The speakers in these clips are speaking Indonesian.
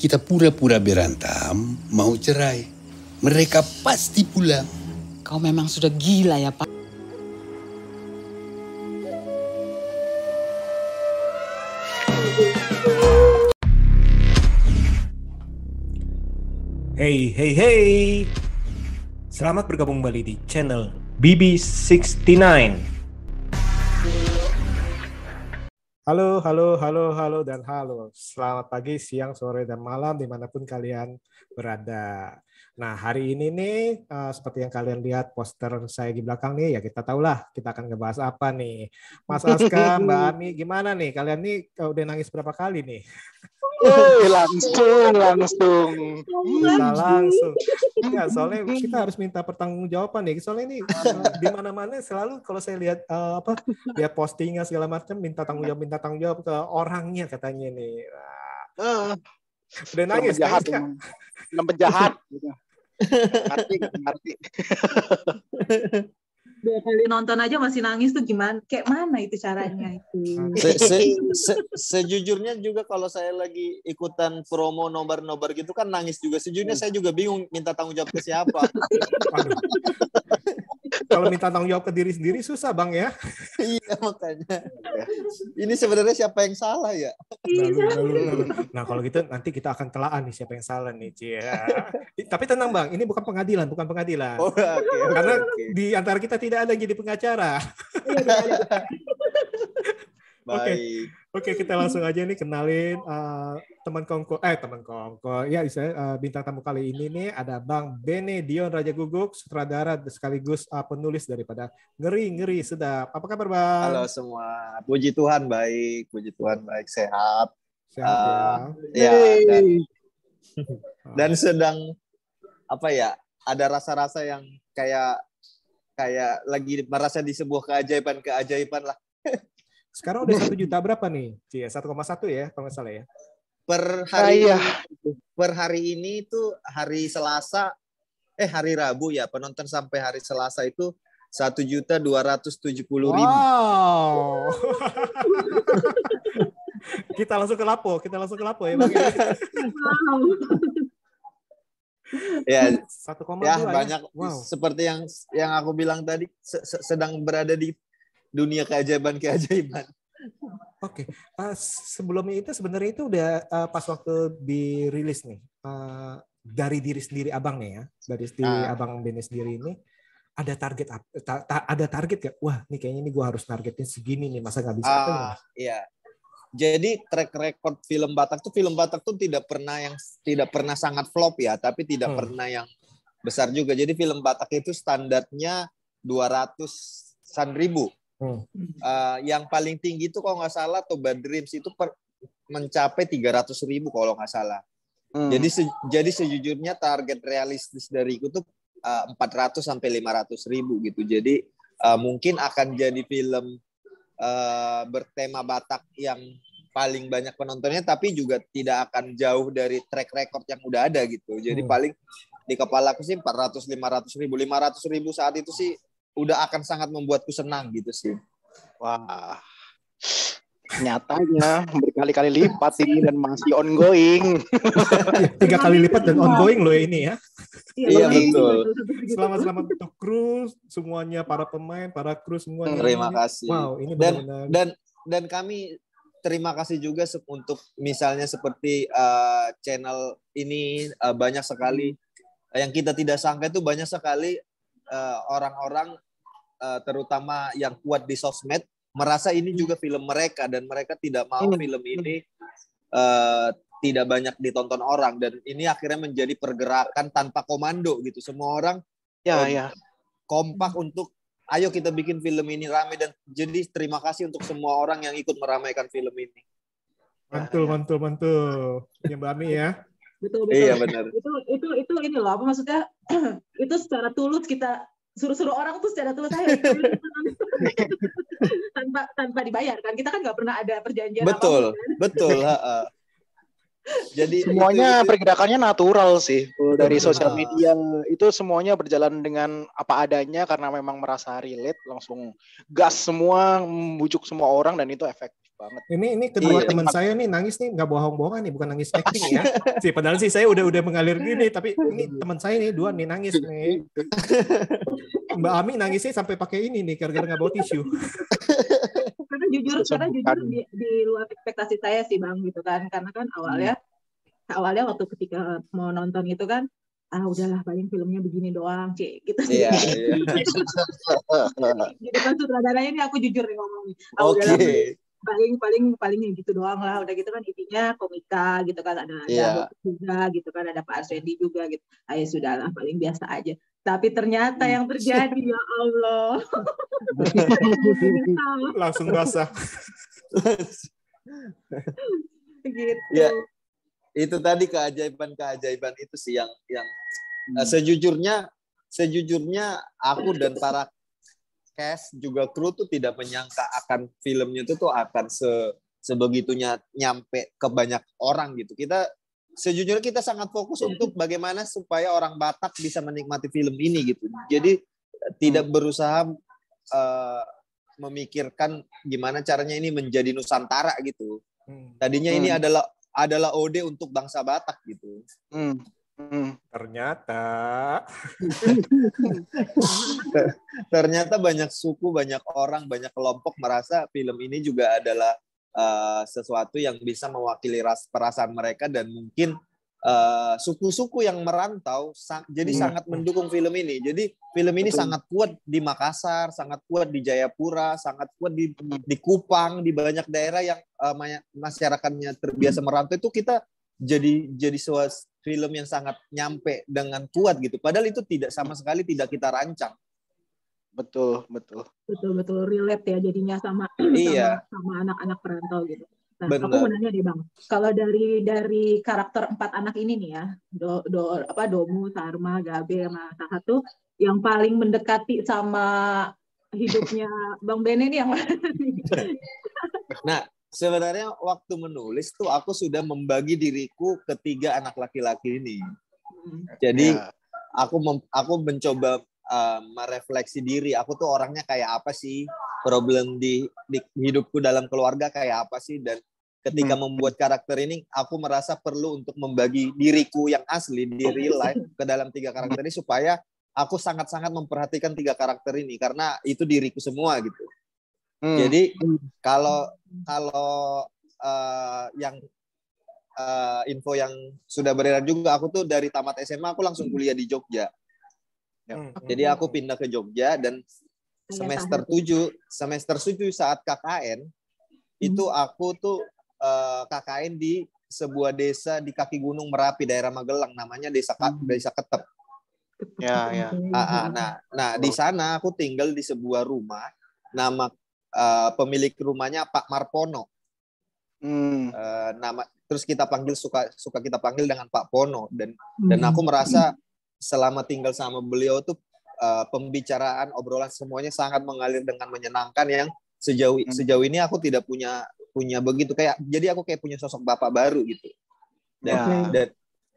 Kita pura-pura berantem, mau cerai. Mereka pasti pulang. Kau memang sudah gila ya, Pak. Hey, hey, hey. Selamat bergabung kembali di channel BB69. Halo, halo, halo, halo, dan halo. Selamat pagi, siang, sore, dan malam di mana pun kalian berada. Nah, hari ini nih, uh, seperti yang kalian lihat poster saya di belakang nih, ya kita tahulah kita akan ngebahas apa nih. Mas Aska, Mbak Ami, gimana nih? Kalian nih uh, udah nangis berapa kali nih? Woi, langsung, langsung. Bisa langsung. Ya, soalnya kita harus minta pertanggungjawaban nih. Soalnya ini uh, di mana-mana selalu kalau saya lihat uh, apa dia postingan segala macam minta tanggung jawab, minta tanggung jawab ke orangnya katanya nih. Nah, Uh, udah nangis, penjahat, nangis. Film penjahat. Ngerti, ngerti. dua kali nonton aja masih nangis tuh gimana? Kayak mana itu caranya itu? Se- se- se- sejujurnya juga kalau saya lagi ikutan promo nobar-nobar gitu kan nangis juga. Sejujurnya saya juga bingung minta tanggung jawab ke siapa. Kalau minta tanggung jawab ke diri sendiri susah bang ya. iya makanya. Ini sebenarnya siapa yang salah ya? Lalu, lalu, lalu. Nah kalau gitu nanti kita akan telaan nih siapa yang salah nih Cia. Tapi tenang bang, ini bukan pengadilan, bukan pengadilan. Oh, oke, oke, Karena di antara kita tidak ada yang jadi pengacara. Baik. Oke, kita langsung aja nih kenalin uh, teman kongko, eh teman kongko. Ya, saya uh, bintang tamu kali ini nih ada Bang Bene Dion Raja Guguk, sutradara sekaligus uh, penulis daripada Ngeri Ngeri Sedap. Apa kabar Bang? Halo semua. Puji Tuhan baik, puji Tuhan baik sehat. Sehat Ah, ya. Ya, dan, dan sedang apa ya? Ada rasa-rasa yang kayak kayak lagi merasa di sebuah keajaiban-keajaiban lah. Sekarang udah satu juta berapa nih? Cia, 1,1 ya, kalau nggak salah ya. Per hari Saya. per hari ini tuh hari Selasa eh hari Rabu ya penonton sampai hari Selasa itu satu juta dua ratus tujuh puluh ribu. Wow. kita langsung ke lapo, kita langsung ke lapo ya Bang. Ya, 1,2 ya ya. banyak Wow. seperti yang yang aku bilang tadi se- se- sedang berada di dunia keajaiban-keajaiban. Oke, uh, sebelumnya itu sebenarnya itu udah uh, pas waktu dirilis nih uh, dari diri sendiri abang nih ya, dari diri Ah. abang Bene sendiri ini ada target ta- ta- ada target gak? Wah, nih kayaknya ini gua harus targetin segini nih, masa nggak bisa? Ah, iya. Jadi track record film Batak tuh film Batak tuh tidak pernah yang tidak pernah sangat flop ya, tapi tidak Hmm. pernah yang besar juga. Jadi film Batak itu standarnya 200-an ribu. Hmm. Eh, yang paling tinggi itu kalau nggak salah Toba Dreams itu per, mencapai 300 ribu kalau nggak salah. Hmm. Jadi se- jadi sejujurnya target realistis dari itu tuh uh, 400 sampai 500 ribu gitu. Jadi uh, mungkin akan jadi film uh, bertema Batak yang paling banyak penontonnya, tapi juga tidak akan jauh dari track record yang udah ada gitu. Jadi Hmm. paling di kepala aku sih 400 500 ribu 500 ribu saat itu sih udah akan sangat membuatku senang gitu sih. Wah. Nyatanya berkali-kali lipat ini dan masih ongoing. Tiga kali lipat dan ongoing loh ya ini ya. Iya, betul. Selamat selamat untuk kru semuanya, para pemain, para kru semuanya. Terima kasih. Wow, ini Dan- benar-benar. dan dan kami terima kasih juga untuk misalnya seperti uh, channel ini uh, banyak sekali yang kita tidak sangka itu banyak sekali uh, orang-orang uh, terutama yang kuat di sosmed merasa ini juga film mereka dan mereka tidak mau Hmm. film ini uh, tidak banyak ditonton orang dan ini akhirnya menjadi pergerakan tanpa komando gitu semua orang Ya, Oh. ya. kompak untuk ayo kita bikin film ini rame dan jadi terima kasih untuk semua orang yang ikut meramaikan film ini. Mantul, mantul, mantul. Ya Mbak Ami ya. Betul betul. Iya benar. Itu itu itu ini loh apa maksudnya? itu secara tulus kita suruh-suruh orang tuh secara tulus ayo tanpa tanpa dibayar kan kita kan nggak pernah ada perjanjian Betul, apa pun, kan? betul. ha, ha. Jadi Semuanya itu- itu- pergerakannya natural sih. Dari Betul. sosial media itu semuanya berjalan dengan apa adanya karena memang merasa relate langsung gas semua membujuk semua orang dan itu efektif banget. Ini ini kedua Iya. teman saya nih nangis nih nggak bohong-bohongan nih, bukan nangis acting ya. sih padahal sih saya udah udah mengalir gini, tapi ini teman saya nih dua nih nangis nih. Mbak Ami nangisnya sampai pakai ini nih gara-gara nggak bawa tisu. karena jujur karena jujur di, di luar ekspektasi saya sih bang gitu kan karena kan awalnya awalnya waktu ketika mau nonton itu kan ah udahlah paling filmnya begini doang cik gitu Iya, iya. gitu kan sutradaranya ini aku jujur nih ngomong nih. ah Oke. udahlah paling paling paling yang gitu doang lah udah gitu kan intinya komika gitu kan ada ada. Bob juga gitu kan ada Pak Arswendi juga gitu ayo sudahlah paling biasa aja tapi ternyata yang terjadi ya Allah Langsung basah. gitu Iya. itu tadi keajaiban-keajaiban itu sih yang yang eh, sejujurnya sejujurnya aku dan para cast juga kru tuh tidak menyangka akan filmnya itu tuh akan se sebegitunya nyampe ke banyak orang gitu. Kita sejujurnya kita sangat fokus untuk bagaimana supaya orang Batak bisa menikmati film ini gitu. Jadi eh, tidak berusaha eh, memikirkan gimana caranya ini menjadi Nusantara gitu. Hmm. Tadinya ini Hmm. adalah adalah ode untuk bangsa Batak gitu. Hmm. Hmm. Ternyata Ternyata banyak suku, banyak orang, banyak kelompok merasa film ini juga adalah uh, sesuatu yang bisa mewakili ras perasaan mereka dan mungkin uh, suku-suku yang merantau sa- jadi Hmm. sangat mendukung film ini. Jadi film ini Betul. sangat kuat di Makassar, sangat kuat di Jayapura, sangat kuat di di Kupang, di banyak daerah yang uh, masyarakatnya terbiasa merantau itu kita jadi jadi suas film yang sangat nyampe dengan kuat gitu. Padahal itu tidak sama sekali tidak kita rancang. Betul, betul. betul betul relate ya jadinya sama Iya. sama, anak-anak perantau gitu. Nah, Benar. aku mau nanya deh bang, kalau dari dari karakter empat anak ini nih ya, do, do apa Domu, Sarma, Gabe, sama Sahat tuh yang paling mendekati sama hidupnya Bang Bene ini yang mana? Nah, sebenarnya waktu menulis tuh aku sudah membagi diriku ketiga anak laki-laki ini. Jadi Ya. aku mem- aku mencoba uh, merefleksi diri. Aku tuh orangnya kayak apa sih? Problem di, di hidupku dalam keluarga kayak apa sih? Dan ketika Hmm. membuat karakter ini, aku merasa perlu untuk membagi diriku yang asli di real life ke dalam tiga karakter ini supaya aku sangat-sangat memperhatikan tiga karakter ini karena itu diriku semua gitu. Hmm. Jadi kalau kalau eh, yang eh, info yang sudah beredar juga, aku tuh dari tamat SMA aku langsung kuliah di Jogja. Hmm. Jadi aku pindah ke Jogja dan semester 7 semester 7 saat KKN itu aku tuh eh, KKN di sebuah desa di kaki Gunung Merapi daerah Magelang namanya desa Ka- desa Ketep. Ya, ya. Ah, ah, nah, nah di sana aku tinggal di sebuah rumah nama eh, pemilik rumahnya Pak Marpono. Hmm. Eh, nama terus kita panggil suka suka kita panggil dengan Pak Pono dan Hmm. dan aku merasa selama tinggal sama beliau tuh eh, pembicaraan obrolan semuanya sangat mengalir dengan menyenangkan yang sejauh Hmm. sejauh ini aku tidak punya punya begitu kayak jadi aku kayak punya sosok bapak baru gitu dan Ya. dan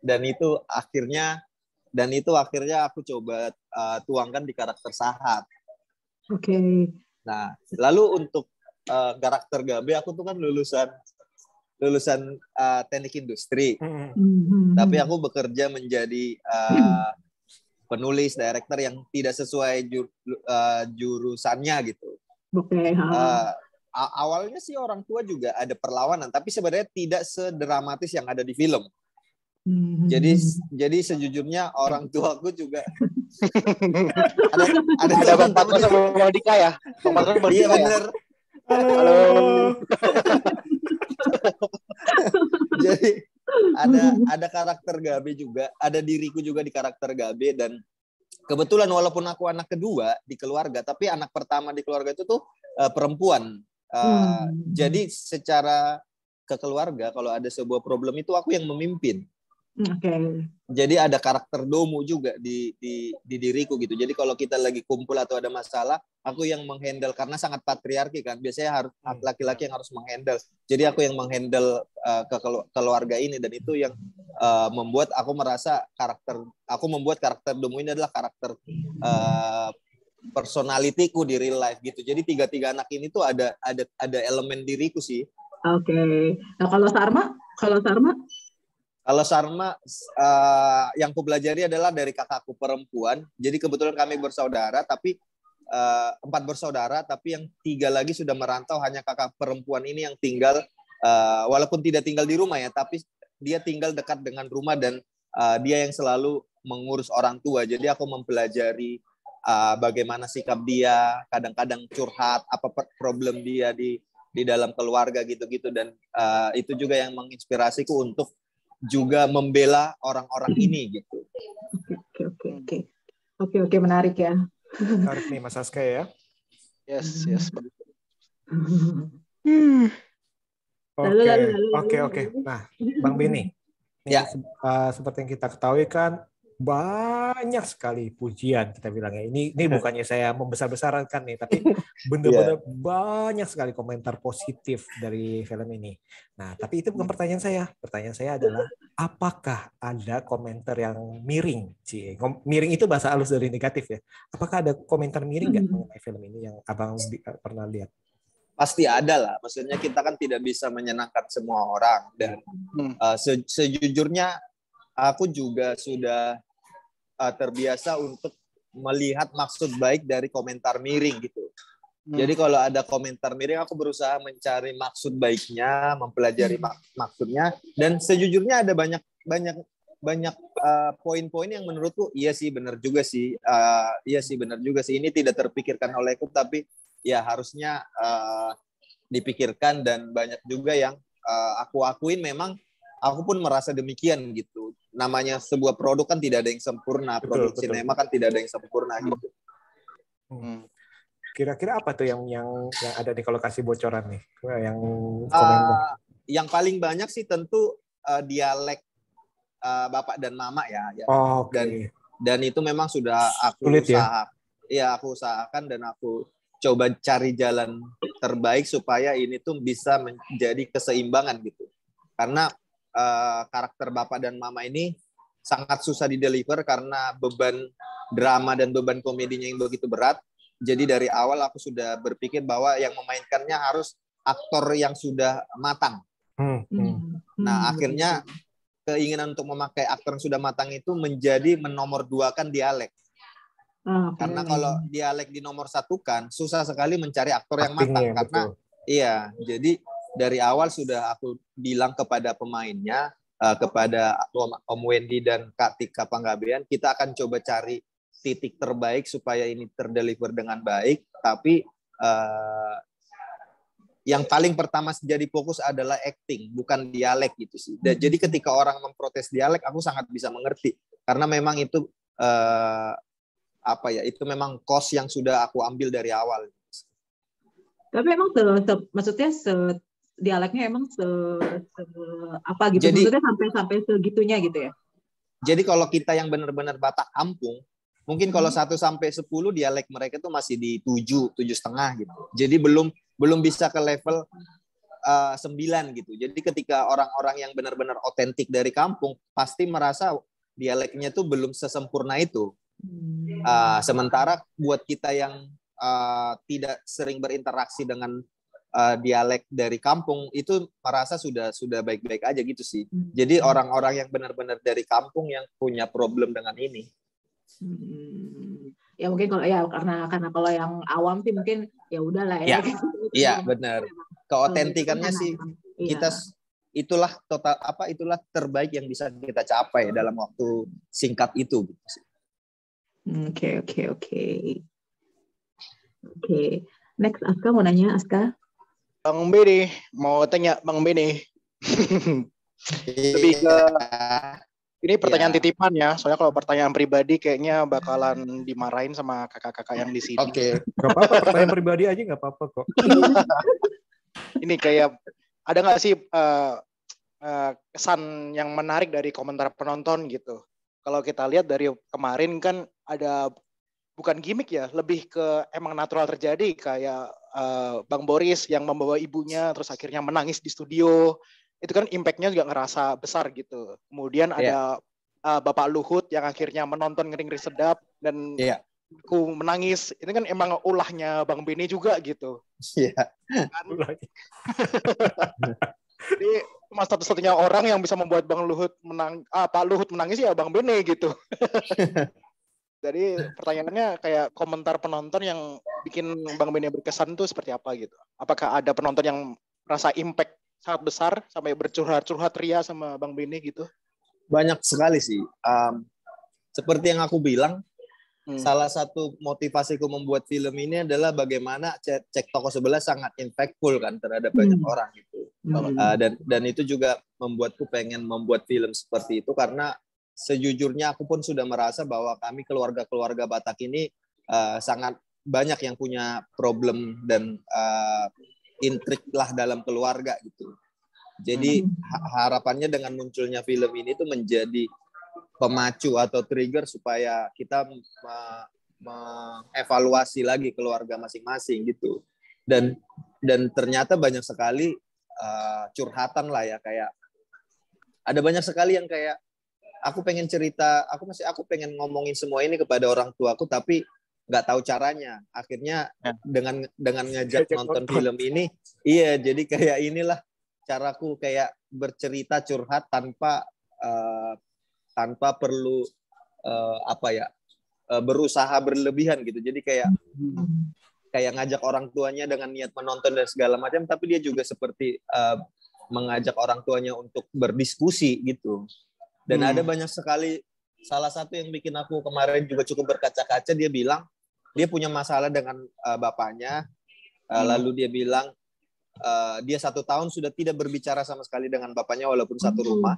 dan itu akhirnya dan itu akhirnya aku coba eh, tuangkan di karakter Sahat Oke. Nah, lalu untuk uh, karakter Gabe aku tuh kan lulusan lulusan uh, teknik industri, Hmm. Hmm. tapi aku bekerja menjadi uh, penulis, director yang tidak sesuai jur- uh, jurusannya gitu. Oke. ha. Uh, awalnya sih orang tua juga ada perlawanan, tapi sebenarnya tidak sedramatis yang ada di film. Hmm. Jadi jadi sejujurnya orang tuaku juga ada ada, Ada Bang Patro sama Bang Dika ya? Bang Patro sama Iya Dika ya? bener. Halo. jadi ada ada karakter Gabe juga, ada diriku juga di karakter Gabe dan kebetulan walaupun aku anak kedua di keluarga, tapi anak pertama di keluarga itu tuh eh, perempuan. Eh, Hmm. Jadi secara ke keluarga kalau ada sebuah problem itu aku yang memimpin. Oke. Jadi ada karakter domu juga di, di di diriku gitu. Jadi kalau kita lagi kumpul atau ada masalah, aku yang menghandle karena sangat patriarki kan. Biasanya harus Hmm. laki-laki yang harus menghandle. Jadi aku yang menghandle uh, ke kelu- keluarga ini dan itu yang uh, membuat aku merasa karakter aku membuat karakter domu ini adalah karakter uh, personalitiku di real life gitu. Jadi tiga-tiga anak ini tuh ada ada ada elemen diriku sih Oke. Nah kalau Sarma, kalau Sarma, Kalau Sarma, eh, yang ku pelajari adalah dari kakakku perempuan. Jadi kebetulan kami bersaudara, tapi eh, empat bersaudara, tapi yang tiga lagi sudah merantau. Hanya kakak perempuan ini yang tinggal, eh, walaupun tidak tinggal di rumah ya, tapi dia tinggal dekat dengan rumah dan eh, dia yang selalu mengurus orang tua. Jadi aku mempelajari eh, bagaimana sikap dia, kadang-kadang curhat, apa problem dia di di dalam keluarga gitu-gitu dan eh, itu juga yang menginspirasiku untuk juga membela orang-orang ini gitu. oke oke oke oke oke menarik ya. Menarik nih Mas Aska ya. Yes, yes. Oke, lalu, oke, oke. lalu. Nah, Bang Beni, ini Ya. uh, seperti yang kita ketahui kan banyak sekali pujian kita bilangnya. Ini ini bukannya saya membesar-besarkan nih, tapi benar-benar banyak sekali komentar positif dari film ini. Nah, tapi itu bukan pertanyaan saya. Pertanyaan saya adalah apakah ada komentar yang miring? Cie, Kom- miring itu bahasa halus dari negatif ya. Apakah ada komentar miring nggak Hmm. mengenai film ini yang Abang bi- pernah lihat? Pasti ada lah. Maksudnya kita kan tidak bisa menyenangkan semua orang dan Hmm. uh, se- sejujurnya aku juga sudah uh, terbiasa untuk melihat maksud baik dari komentar miring gitu. Hmm. Jadi kalau ada komentar miring, aku berusaha mencari maksud baiknya, mempelajari mak- maksudnya, dan sejujurnya ada banyak banyak banyak uh, poin-poin yang menurutku iya sih benar juga sih, Uh, iya sih benar juga sih. Ini tidak terpikirkan olehku, tapi ya harusnya uh, dipikirkan dan banyak juga yang uh, aku akuin memang aku pun merasa demikian gitu. Namanya sebuah produk kan tidak ada yang sempurna, Betul, produk betul. sinema kan tidak ada yang sempurna gitu. Hmm. Kira-kira apa tuh yang yang yang ada nih kalau kasih bocoran nih? Yang komentar. Uh, yang paling banyak sih tentu uh, dialek uh, bapak dan mama ya, ya. Oh, Oke. dan- dan itu memang sudah aku Sulit ya? usaha, ya aku usahakan dan aku coba cari jalan terbaik supaya ini tuh bisa menjadi keseimbangan gitu. Karena uh, karakter bapak dan mama ini sangat susah dideliver karena beban drama dan beban komedinya yang begitu berat. Jadi dari awal aku sudah berpikir bahwa yang memainkannya harus aktor yang sudah matang. Hmm, hmm. Hmm. Nah, Hmm, akhirnya keinginan untuk memakai aktor yang sudah matang itu menjadi menomor duakan dialek. Oke. Karena kalau dialek di nomor satu kan susah sekali mencari aktor yang Actingnya matang yang karena betul. iya. Jadi dari awal sudah aku bilang kepada pemainnya, eh, kepada Om, Om Wendy dan Kak Tika Panggabean, kita akan coba cari titik terbaik supaya ini terdeliver dengan baik. Tapi eh, yang paling pertama jadi fokus adalah acting, bukan dialek gitu sih. Dan jadi ketika orang memprotes dialek, aku sangat bisa mengerti karena memang itu eh, apa ya? Itu memang cost yang sudah aku ambil dari awal. Tapi emang se- maksudnya se dialeknya emang se, se- apa gitu? Jadi- maksudnya sampai sampai segitunya gitu ya? Jadi kalau kita yang benar-benar Batak kampung, mungkin kalau Hmm. 1 sampai 10 dialek mereka tuh masih di 7, tujuh setengah gitu. Jadi belum belum bisa ke level eh, 9 gitu. Jadi ketika orang-orang yang benar-benar otentik dari kampung pasti merasa dialeknya tuh belum sesempurna itu. Hmm. Uh, sementara buat kita yang uh, tidak sering berinteraksi dengan uh, dialek dari kampung itu merasa sudah sudah baik-baik aja gitu sih. Hmm. Jadi orang-orang yang benar-benar dari kampung yang punya problem dengan ini. Hmm. Ya mungkin kalau ya karena karena kalau yang awam sih mungkin ya udahlah ya. Ya, Iya, benar. Keotentikannya sih iya. kita itulah total apa itulah terbaik yang bisa kita capai dalam waktu singkat itu gitu sih. Oke oke oke. Oke. Next Aska mau nanya Aska. Bang Beni, mau tanya Bang Beni. Lebih ke ini pertanyaan Ya. titipan ya. Soalnya kalau pertanyaan pribadi kayaknya bakalan dimarahin sama kakak-kakak yang di sini. Oke. Gak apa-apa, pertanyaan pribadi aja nggak apa-apa kok. Ini kayak ada nggak sih eh, eh, kesan yang menarik dari komentar penonton gitu? Kalau kita lihat dari kemarin kan ada bukan gimmick ya, lebih ke emang natural terjadi kayak eh, Bang Boris yang membawa ibunya terus akhirnya menangis di studio. Itu kan impact-nya juga ngerasa besar gitu. Kemudian ada eh, Bapak Luhut yang akhirnya menonton ngeri-ngeri sedap dan Iya. aku menangis. Ini kan emang ulahnya Bang Beni juga gitu. Iya. Kan? Jadi cuma satu-satunya orang yang bisa membuat Bang Luhut menang ah, Pak Luhut menangis ya Bang Bene gitu. Jadi pertanyaannya kayak komentar penonton yang bikin Bang Bene berkesan tuh seperti apa gitu? Apakah ada penonton yang rasa impact sangat besar sampai bercurhat-curhat ria sama Bang Bene gitu? Banyak sekali sih. Um, seperti yang aku bilang, Hmm. salah satu motivasiku membuat film ini adalah bagaimana cek, cek toko sebelah sangat impactful kan terhadap banyak Hmm. orang gitu. Hmm. Uh, dan dan itu juga membuatku pengen membuat film seperti itu karena sejujurnya aku pun sudah merasa bahwa kami keluarga-keluarga Batak ini uh, sangat banyak yang punya problem dan uh, intrik lah dalam keluarga gitu. Jadi ha- harapannya dengan munculnya film ini tuh menjadi pemacu atau trigger supaya kita me- mengevaluasi lagi keluarga masing-masing gitu. Dan dan ternyata banyak sekali uh, curhatan lah ya kayak ada banyak sekali yang kayak aku pengen cerita, aku masih aku pengen ngomongin semua ini kepada orang tuaku tapi nggak tahu caranya. Akhirnya Ya. dengan dengan ngajak nonton nonton. film ini, iya jadi kayak inilah caraku kayak bercerita curhat tanpa uh, tanpa perlu uh, apa ya uh, berusaha berlebihan gitu. Jadi kayak kayak ngajak orang tuanya dengan niat menonton dan segala macam, tapi dia juga seperti uh, mengajak orang tuanya untuk berdiskusi gitu. Dan Hmm. ada banyak sekali salah satu yang bikin aku kemarin juga cukup berkaca-kaca dia bilang dia punya masalah dengan uh, bapaknya, uh, Hmm. lalu dia bilang uh, dia satu tahun sudah tidak berbicara sama sekali dengan bapaknya walaupun satu Hmm. rumah.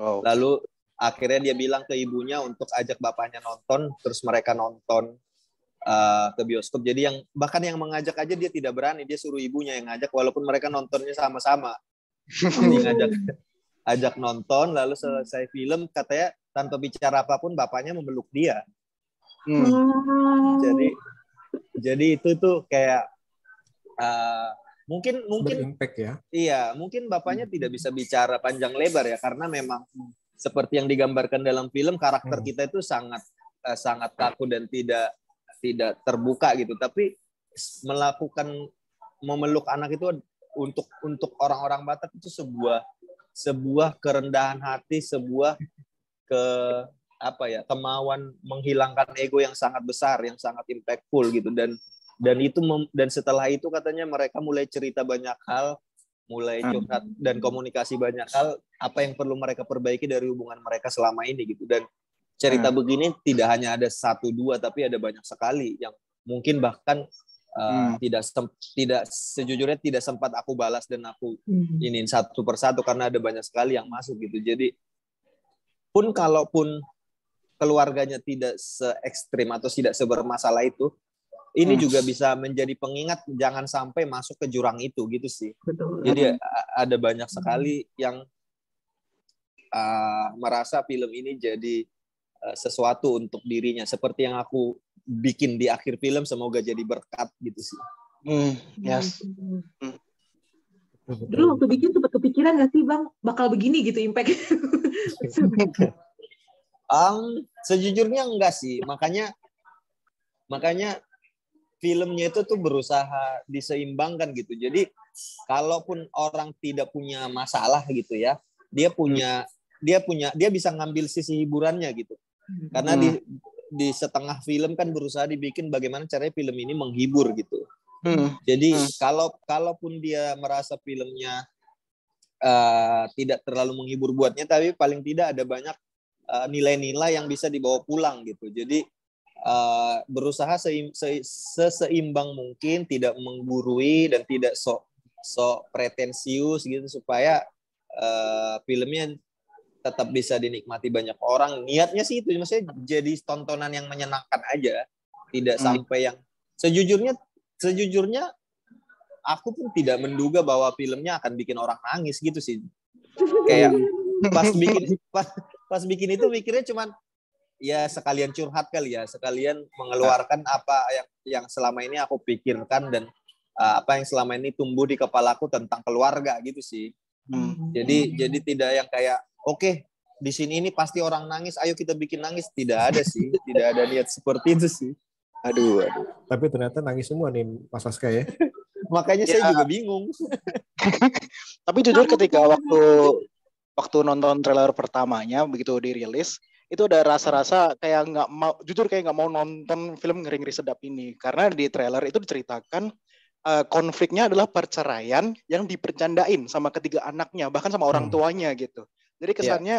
Oh. Lalu akhirnya dia bilang ke ibunya untuk ajak bapaknya nonton, terus mereka nonton uh, ke bioskop. Jadi yang bahkan yang mengajak aja dia tidak berani, dia suruh ibunya yang ngajak walaupun mereka nontonnya sama-sama. Ngajak ajak nonton, lalu selesai film katanya tanpa bicara apa pun bapaknya memeluk dia. Hmm. Jadi jadi itu tuh kayak uh, mungkin mungkin Berimpact ya. Iya, mungkin bapaknya tidak bisa bicara panjang lebar ya karena memang seperti yang digambarkan dalam film karakter Hmm. kita itu sangat eh, sangat kaku dan tidak tidak terbuka gitu. Tapi melakukan memeluk anak itu untuk untuk orang-orang Batak itu sebuah sebuah kerendahan hati, sebuah ke apa ya kemauan menghilangkan ego yang sangat besar, yang sangat impactful gitu dan dan itu mem- dan setelah itu katanya mereka mulai cerita banyak hal mulai Hmm. curhat dan komunikasi banyak hal apa yang perlu mereka perbaiki dari hubungan mereka selama ini gitu dan cerita Hmm. begini tidak hanya ada satu dua tapi ada banyak sekali yang mungkin bahkan uh, Hmm. tidak sem- tidak sejujurnya tidak sempat aku balas dan aku Hmm. ini satu persatu karena ada banyak sekali yang masuk gitu jadi pun kalaupun keluarganya tidak se ekstrim atau tidak sebermasalah itu ini Hmm. juga bisa menjadi pengingat jangan sampai masuk ke jurang itu gitu sih Betul. jadi a- ada banyak sekali yang uh, merasa film ini jadi uh, sesuatu untuk dirinya seperti yang aku bikin di akhir film semoga jadi berkat gitu sih Hmm. Yes. Dulu waktu bikin sempat kepikiran gak sih bang bakal begini gitu impact? Um, sejujurnya enggak sih, makanya makanya filmnya itu tuh berusaha diseimbangkan gitu. Jadi kalaupun orang tidak punya masalah gitu ya, dia punya dia punya dia bisa ngambil sisi hiburannya gitu. Karena di di setengah film kan berusaha dibikin bagaimana caranya film ini menghibur gitu. Hmm. Jadi Hmm. kalau kalaupun dia merasa filmnya eh, tidak terlalu menghibur buatnya, tapi paling tidak ada banyak eh, nilai-nilai yang bisa dibawa pulang gitu. Jadi eh, berusaha seim- se- seseimbang mungkin, tidak menggurui dan tidak sok sok pretensius gitu supaya eh, filmnya tetap bisa dinikmati banyak orang. Niatnya sih itu maksudnya jadi tontonan yang menyenangkan aja, tidak Hmm. sampai yang sejujurnya sejujurnya aku pun tidak menduga bahwa filmnya akan bikin orang nangis gitu sih. Kayak pas bikin pas, pas bikin itu mikirnya cuman ya sekalian curhat kali ya, sekalian mengeluarkan apa yang yang selama ini aku pikirkan dan uh, apa yang selama ini tumbuh di kepalaku tentang keluarga gitu sih. Hmm. Jadi jadi tidak yang kayak oke di sini ini pasti orang nangis, ayo kita bikin nangis. Tidak ada sih, tidak ada niat seperti itu sih. Aduh, aduh. Tapi ternyata nangis semua nih Mas Aska ya. Makanya Ya. saya juga bingung. Tapi jujur ketika waktu waktu nonton trailer pertamanya begitu dirilis itu ada rasa-rasa kayak nggak mau jujur kayak nggak mau nonton film ngeri ngeri sedap ini karena di trailer itu diceritakan eh, konfliknya adalah perceraian yang dipercandain sama ketiga anaknya bahkan sama orang Hmm. tuanya gitu jadi kesannya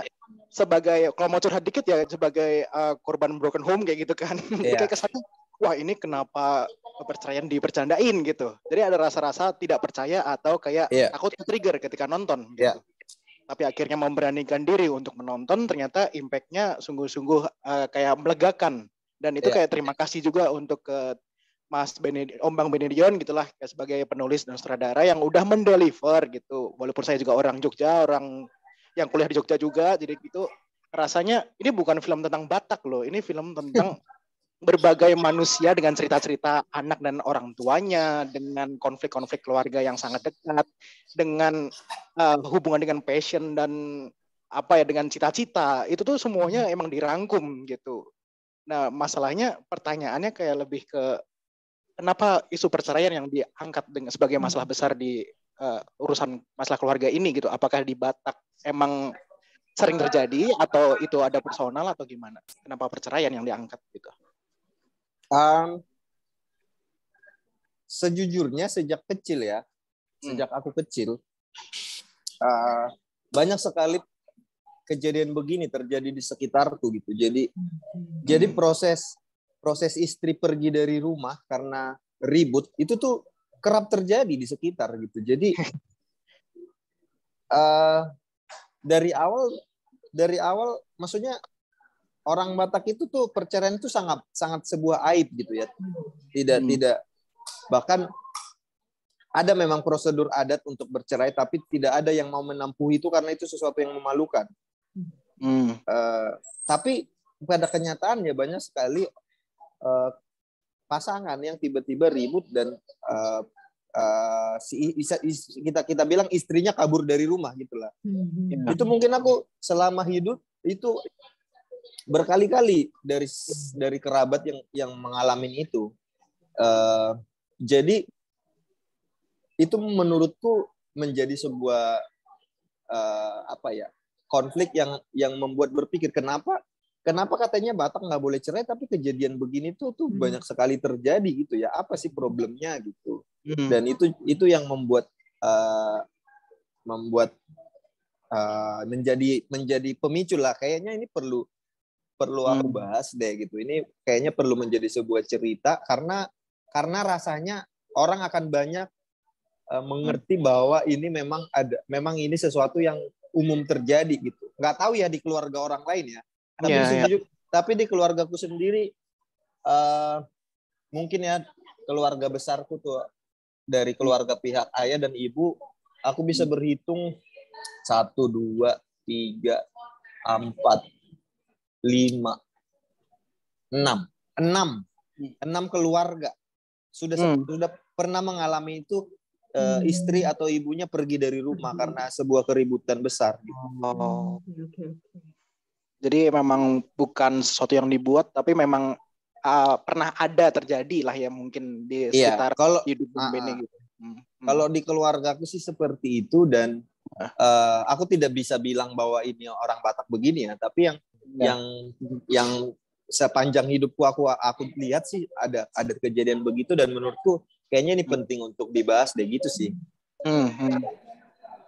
sebagai kalau mau curhat dikit ya sebagai eh, korban broken home kayak gitu kan Iya. kayak kesannya wah ini kenapa perceraian dipercandain gitu jadi ada rasa-rasa tidak percaya atau kayak Iya. aku trigger ketika nonton gitu. Iya. Tapi akhirnya memberanikan diri untuk menonton, ternyata impact-nya sungguh-sungguh eh, kayak melegakan. Dan itu Iya. kayak terima kasih juga untuk ke Mas Benedi, Om Bang Benedion gitulah sebagai penulis dan sutradara yang udah mendeliver gitu. Walaupun saya juga orang Jogja, orang yang kuliah di Jogja juga, jadi gitu rasanya ini bukan film tentang Batak loh, ini film tentang berbagai manusia dengan cerita-cerita anak dan orang tuanya, dengan konflik-konflik keluarga yang sangat dekat, dengan uh, hubungan dengan passion dan apa ya dengan cita-cita itu tuh semuanya emang dirangkum gitu. Nah masalahnya pertanyaannya kayak lebih ke kenapa isu perceraian yang diangkat dengan sebagai masalah besar di uh, urusan masalah keluarga ini gitu? Apakah di Batak emang sering terjadi atau itu ada personal atau gimana? Kenapa perceraian yang diangkat gitu? Um, sejujurnya sejak kecil ya, sejak aku kecil, uh, banyak sekali kejadian begini terjadi di sekitarku gitu. Jadi jadi proses proses istri pergi dari rumah karena ribut itu tuh kerap terjadi di sekitar gitu. Jadi uh, dari awal dari awal maksudnya orang Batak itu tuh perceraian itu sangat sangat sebuah aib gitu ya. Tidak Hmm. tidak bahkan ada memang prosedur adat untuk bercerai tapi tidak ada yang mau menempuh itu karena itu sesuatu yang memalukan. Hmm. Eh, tapi pada kenyataannya banyak sekali eh, pasangan yang tiba-tiba ribut dan eh, eh, si is- kita kita bilang istrinya kabur dari rumah gitulah. Hmm. Itu mungkin aku selama hidup itu berkali-kali dari dari kerabat yang yang mengalami itu. Eh, jadi itu menurutku menjadi sebuah eh, apa ya konflik yang yang membuat berpikir kenapa kenapa katanya Batak nggak boleh cerai tapi kejadian begini tuh tuh Hmm. banyak sekali terjadi gitu ya. Apa sih problemnya gitu? Hmm. dan itu itu yang membuat eh, membuat eh, menjadi menjadi pemicu lah. Kayaknya ini perlu perlu aku Hmm. bahas deh gitu. Ini kayaknya perlu menjadi sebuah cerita karena karena rasanya orang akan banyak eh, mengerti bahwa ini memang ada memang ini sesuatu yang umum terjadi gitu. Nggak tahu ya di keluarga orang lain ya tapi Iya, iya. sejujur- tapi di keluargaku sendiri eh, mungkin ya keluarga besarku tuh dari keluarga pihak ayah dan ibu aku bisa berhitung satu dua tiga empat lima enam enam enam keluarga sudah Hmm. sudah pernah mengalami itu eh, Hmm. istri atau ibunya pergi dari rumah karena sebuah keributan besar Oh. Oke, oke, oke. Jadi memang bukan sesuatu yang dibuat, tapi memang uh, pernah ada terjadi lah ya mungkin di Iya, sekitar kalau hidup Bung Ah, Bene ah. gitu. Hmm, hmm. Kalau di keluargaku sih seperti itu dan eh, aku tidak bisa bilang bahwa ini orang Batak begini ya, tapi yang Ya. yang yang sepanjang hidupku aku aku lihat sih ada ada kejadian begitu dan menurutku kayaknya ini penting untuk dibahas deh gitu sih. Hmm, hmm.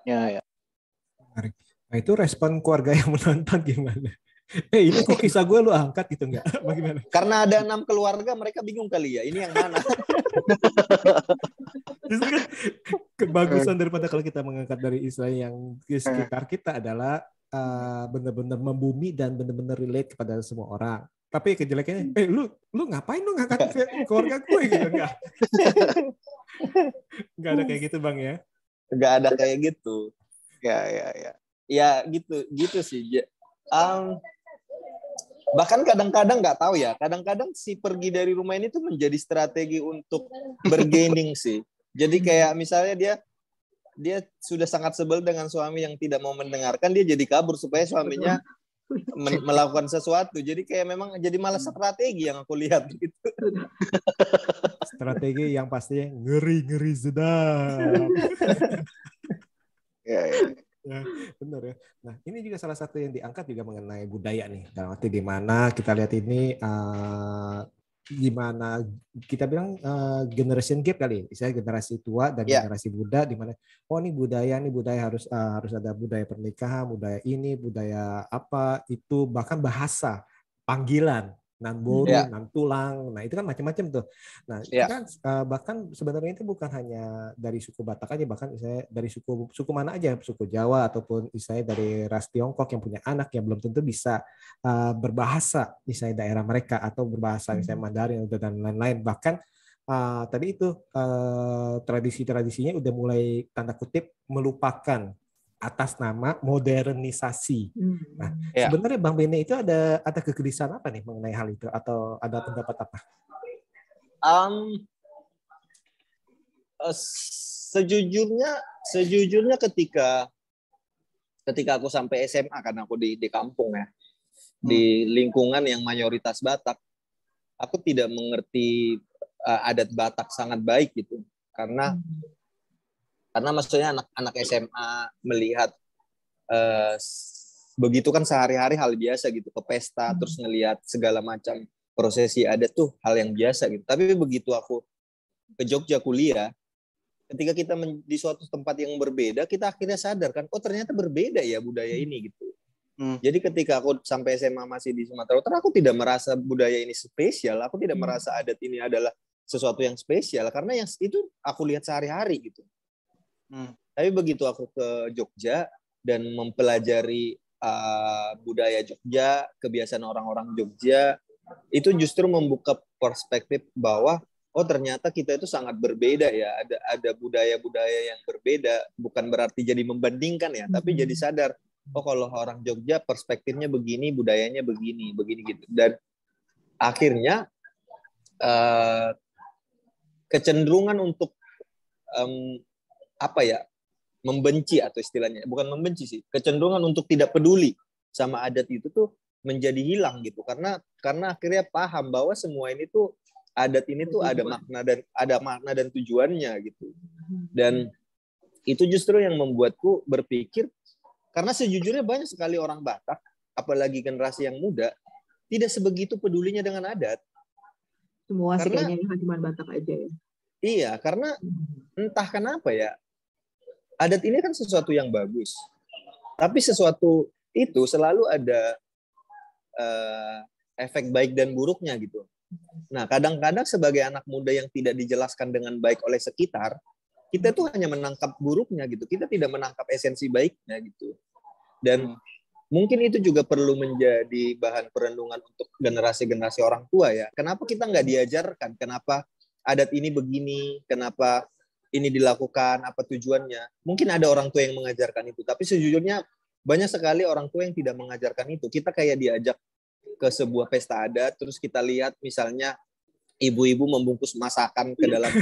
Ya, ya. Nah itu respon keluarga yang menonton gimana? Eh ini kok kisah gue lu angkat gitu nggak? Bagaimana? Karena ada enam keluarga mereka bingung kali ya ini yang mana. Justru kan kebagusan daripada kalau kita mengangkat dari istilah yang di sekitar kita adalah uh, benar-benar membumi dan benar-benar relate kepada semua orang. Tapi kejelekannya, eh lu lu ngapain lu ngangkat ke- keluarga gue gitu enggak? Enggak ada kayak gitu bang ya? Gak ada kayak gitu. Ya, ya, ya. Ya gitu gitu sih. Um, bahkan kadang-kadang nggak tahu ya. Kadang-kadang si pergi dari rumah ini tuh menjadi strategi untuk bergaining sih. Jadi kayak misalnya dia dia sudah sangat sebel dengan suami yang tidak mau mendengarkan, dia jadi kabur supaya suaminya men- melakukan sesuatu. Jadi kayak memang jadi malah strategi yang aku lihat gitu. Strategi yang pastinya ngeri-ngeri sedap. Ya, ya. Ya, benar ya. Nah, ini juga salah satu yang diangkat juga mengenai budaya nih. Dalam arti di mana kita lihat ini eh, gimana kita bilang eh, generation gap kali, misalnya generasi tua dan Ya. generasi muda di mana oh ini budaya nih budaya harus eh, harus ada budaya pernikahan, budaya ini, budaya apa itu bahkan bahasa, panggilan, nan boru, Ya. nan tulang. Nah, itu kan macam-macam tuh. Nah, itu Ya. kan eh, bahkan sebenarnya itu bukan hanya dari suku Batak aja, bahkan misalnya dari suku suku mana aja, suku Jawa ataupun misalnya dari ras Tiongkok yang punya anak yang belum tentu bisa eh, berbahasa misalnya daerah mereka atau berbahasa misalnya Mandarin dan lain-lain. Bahkan eh, tadi itu eh, tradisi-tradisinya udah mulai tanda kutip melupakan atas nama modernisasi. Hmm. Nah, Ya. Sebenarnya Bang Bene itu ada ada kegelisahan apa nih mengenai hal itu atau ada pendapat apa? Um, sejujurnya sejujurnya ketika ketika aku sampai SMA karena aku di di kampung ya di lingkungan yang mayoritas Batak aku tidak mengerti eh, adat Batak sangat baik gitu karena karena maksudnya anak-anak SMA melihat eh, s- begitu kan sehari-hari hal biasa gitu ke pesta terus ngelihat segala macam prosesi adat tuh hal yang biasa gitu. Tapi begitu aku ke Jogja kuliah ketika kita di suatu tempat yang berbeda kita akhirnya sadar kan oh ternyata berbeda ya budaya ini gitu. Hmm. jadi ketika aku sampai SMA masih di Sumatera Utara aku tidak merasa budaya ini spesial aku tidak Hmm. merasa adat ini adalah sesuatu yang spesial. Karena yang itu aku lihat sehari-hari gitu Hmm. tapi begitu aku ke Jogja dan mempelajari uh, budaya Jogja, kebiasaan orang-orang Jogja, itu justru membuka perspektif bahwa oh ternyata kita itu sangat berbeda ya. Ada ada budaya-budaya yang berbeda, bukan berarti jadi membandingkan ya, tapi Mhm. jadi sadar oh kalau orang Jogja perspektifnya begini, budayanya begini, begini gitu. Dan akhirnya uh, kecenderungan untuk em, apa ya membenci atau istilahnya bukan membenci sih kecenderungan untuk tidak peduli sama adat itu tuh menjadi hilang gitu. Karena karena akhirnya paham bahwa semua ini tuh adat ini tuh ada makna dan ada makna dan tujuannya gitu. Dan itu justru yang membuatku berpikir karena sejujurnya banyak sekali orang Batak apalagi generasi yang muda tidak sebegitu pedulinya dengan adat. Semua sih Karena- kayaknya cuma Batak aja ya. iya karena entah kenapa ya adat ini kan sesuatu yang bagus. Tapi sesuatu itu selalu ada eh, efek baik dan buruknya gitu. Nah kadang-kadang sebagai anak muda yang tidak dijelaskan dengan baik oleh sekitar kita tuh hanya menangkap buruknya gitu. Kita tidak menangkap esensi baiknya gitu. Dan mungkin itu juga perlu menjadi bahan perenungan untuk generasi-generasi orang tua ya. Kenapa kita nggak diajarkan? Kenapa adat ini begini? Kenapa ini dilakukan, apa tujuannya. Mungkin ada orang tua yang mengajarkan itu, tapi sejujurnya banyak sekali orang tua yang tidak mengajarkan itu. Kita kayak diajak ke sebuah pesta adat, terus kita lihat misalnya ibu-ibu membungkus masakan ke dalam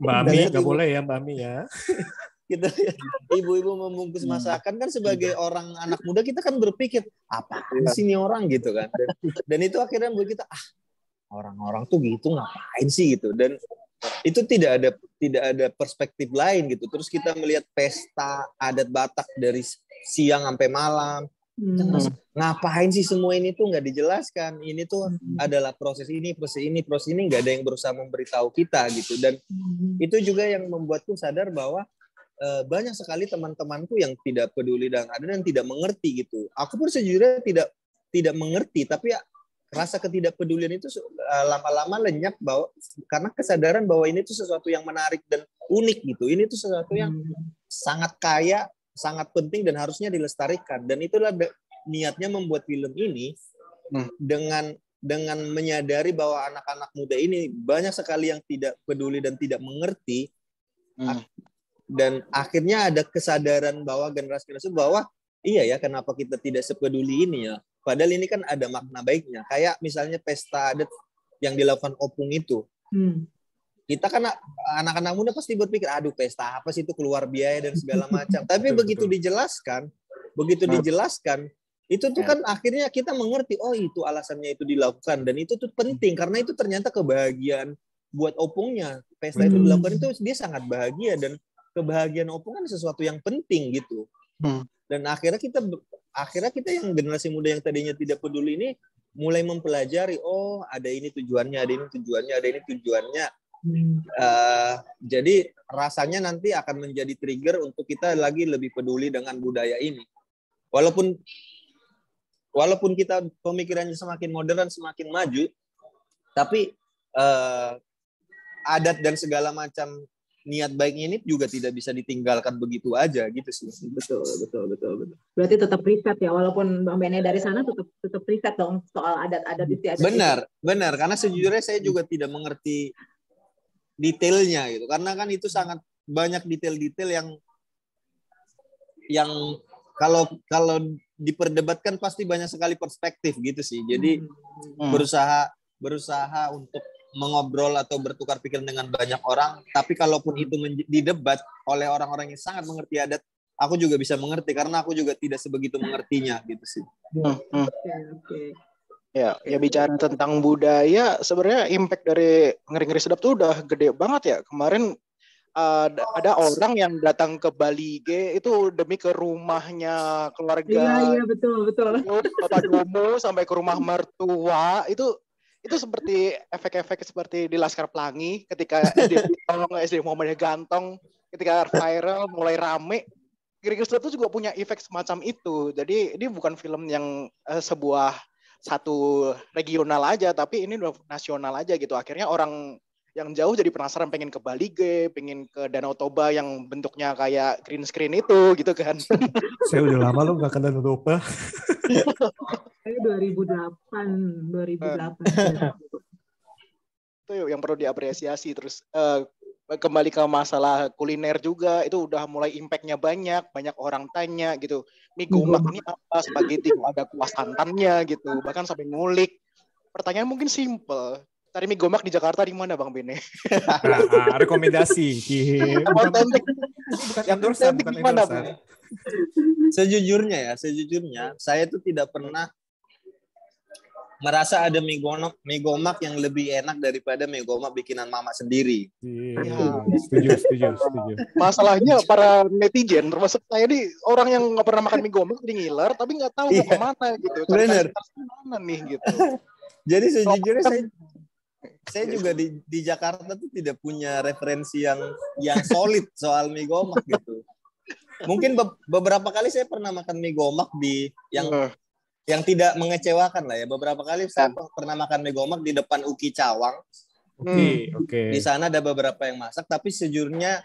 Mbak Ami nggak boleh ya Mbak Ami ya. kita ibu-ibu membungkus masakan kan sebagai orang anak muda kita kan berpikir apa sih ini orang gitu kan dan, dan itu akhirnya membuat kita ah orang-orang tuh gitu ngapain sih gitu dan itu tidak ada tidak ada perspektif lain gitu terus kita melihat pesta adat Batak dari siang sampai malam Hmm. ngapain sih semua ini tuh nggak dijelaskan ini tuh Hmm. adalah proses ini proses ini proses ini nggak ada yang berusaha memberitahu kita gitu dan Hmm. itu juga yang membuatku sadar bahwa eh, banyak sekali teman-temanku yang tidak peduli dan ada dan tidak mengerti gitu. Aku pun sejujurnya tidak tidak mengerti, tapi rasa ketidakpedulian itu eh, lama-lama lenyap bahwa karena kesadaran bahwa ini tuh sesuatu yang menarik dan unik gitu. Ini tuh sesuatu yang Hmm. sangat kaya, sangat penting dan harusnya dilestarikan. Dan itulah niatnya membuat film ini Hmm. dengan dengan menyadari bahwa anak-anak muda ini banyak sekali yang tidak peduli dan tidak mengerti Hmm. dan akhirnya ada kesadaran bahwa generasi-generasi bahwa iya ya kenapa kita tidak sepeduli ini ya padahal ini kan ada makna baiknya kayak misalnya pesta adat yang dilakukan opung itu Hmm. kita kan anak-anak muda pasti berpikir aduh pesta apa sih itu keluar biaya dan segala macam tapi Betul, begitu betul. dijelaskan begitu Hmm. dijelaskan itu tuh Ya. kan akhirnya kita mengerti oh itu alasannya itu dilakukan dan itu tuh penting karena itu ternyata kebahagiaan buat opungnya pesta itu Hmm. dilakukan itu dia sangat bahagia dan kebahagiaan opung kan sesuatu yang penting gitu Hmm. Dan akhirnya kita akhirnya kita yang generasi muda yang tadinya tidak peduli ini mulai mempelajari oh ada ini tujuannya ada ini tujuannya ada ini tujuannya. Eh, jadi rasanya nanti akan menjadi trigger untuk kita lagi lebih peduli dengan budaya ini. Walaupun walaupun kita pemikirannya semakin modern, semakin maju, tapi eh, adat dan segala macam niat baiknya ini juga tidak bisa ditinggalkan begitu aja gitu sih. Betul, betul, betul, betul. Berarti tetap riset ya, walaupun Bang Bene dari sana tetap tetap riset dong soal adat-adat istiadat. Benar, benar. Karena sejujurnya saya juga tidak mengerti detailnya gitu. Karena kan itu sangat banyak detail-detail yang yang kalau kalau diperdebatkan pasti banyak sekali perspektif gitu sih. Jadi Hmm. berusaha berusaha untuk mengobrol atau bertukar pikiran dengan banyak orang. Tapi kalaupun itu didebat oleh orang-orang yang sangat mengerti adat, aku juga bisa mengerti karena aku juga tidak sebegitu mengertinya gitu sih. Hmm, hmm. Oke, oke. Ya, ya bicara tentang budaya, sebenarnya impact dari ngeri-ngeri sedap tuh udah gede banget ya. Kemarin uh, ada, ada orang yang datang ke Bali G itu demi ke rumahnya Iya, keluarga iya, betul, betul. Bapak Domo sampai ke rumah mertua itu itu seperti efek-efek seperti di Laskar Pelangi ketika SD SD Muhammadiyah Gantong ketika viral mulai rame Ngeri-ngeri sedap itu juga punya efek semacam itu. Jadi ini bukan film yang eh, sebuah satu regional aja, tapi ini nasional aja gitu. Akhirnya orang yang jauh jadi penasaran pengen ke Bali G, pengen ke Danau Toba yang bentuknya kayak green screen itu gitu kan. Saya udah lama lo nggak kenal Eropa. Saya 2008, 2008. itu yang perlu diapresiasi terus eh, kembali ke masalah kuliner juga itu udah mulai impactnya banyak banyak orang tanya gitu mie gomak ini apa spaghetti kok ada kuah santannya gitu bahkan sampai ngulik pertanyaan mungkin simple cari mie gomak di Jakarta di mana bang Bene Nah, ah, rekomendasi. Otentik yang endorsean, otentik bukan di mana. Bang? Sejujurnya ya, sejujurnya saya tuh tidak pernah merasa ada mie gomak, mie gomak yang lebih enak daripada mie gomak bikinan mama sendiri. Iya, setuju, setuju, setuju. masalahnya para netizen termasuk saya nih orang yang nggak pernah makan mie gomak di ngiler tapi nggak tahu mau Iya. ke mana gitu Bener. kasih mana nih gitu Jadi sejujurnya saya saya juga di di Jakarta tuh tidak punya referensi yang yang solid soal mie gomak gitu. Mungkin be- beberapa kali saya pernah makan mie gomak di yang Eh, yang tidak mengecewakan lah ya. Beberapa kali saya pernah makan mie gomak di depan Uki Cawang. Oke, oke. Di sana ada beberapa yang masak, tapi sejujurnya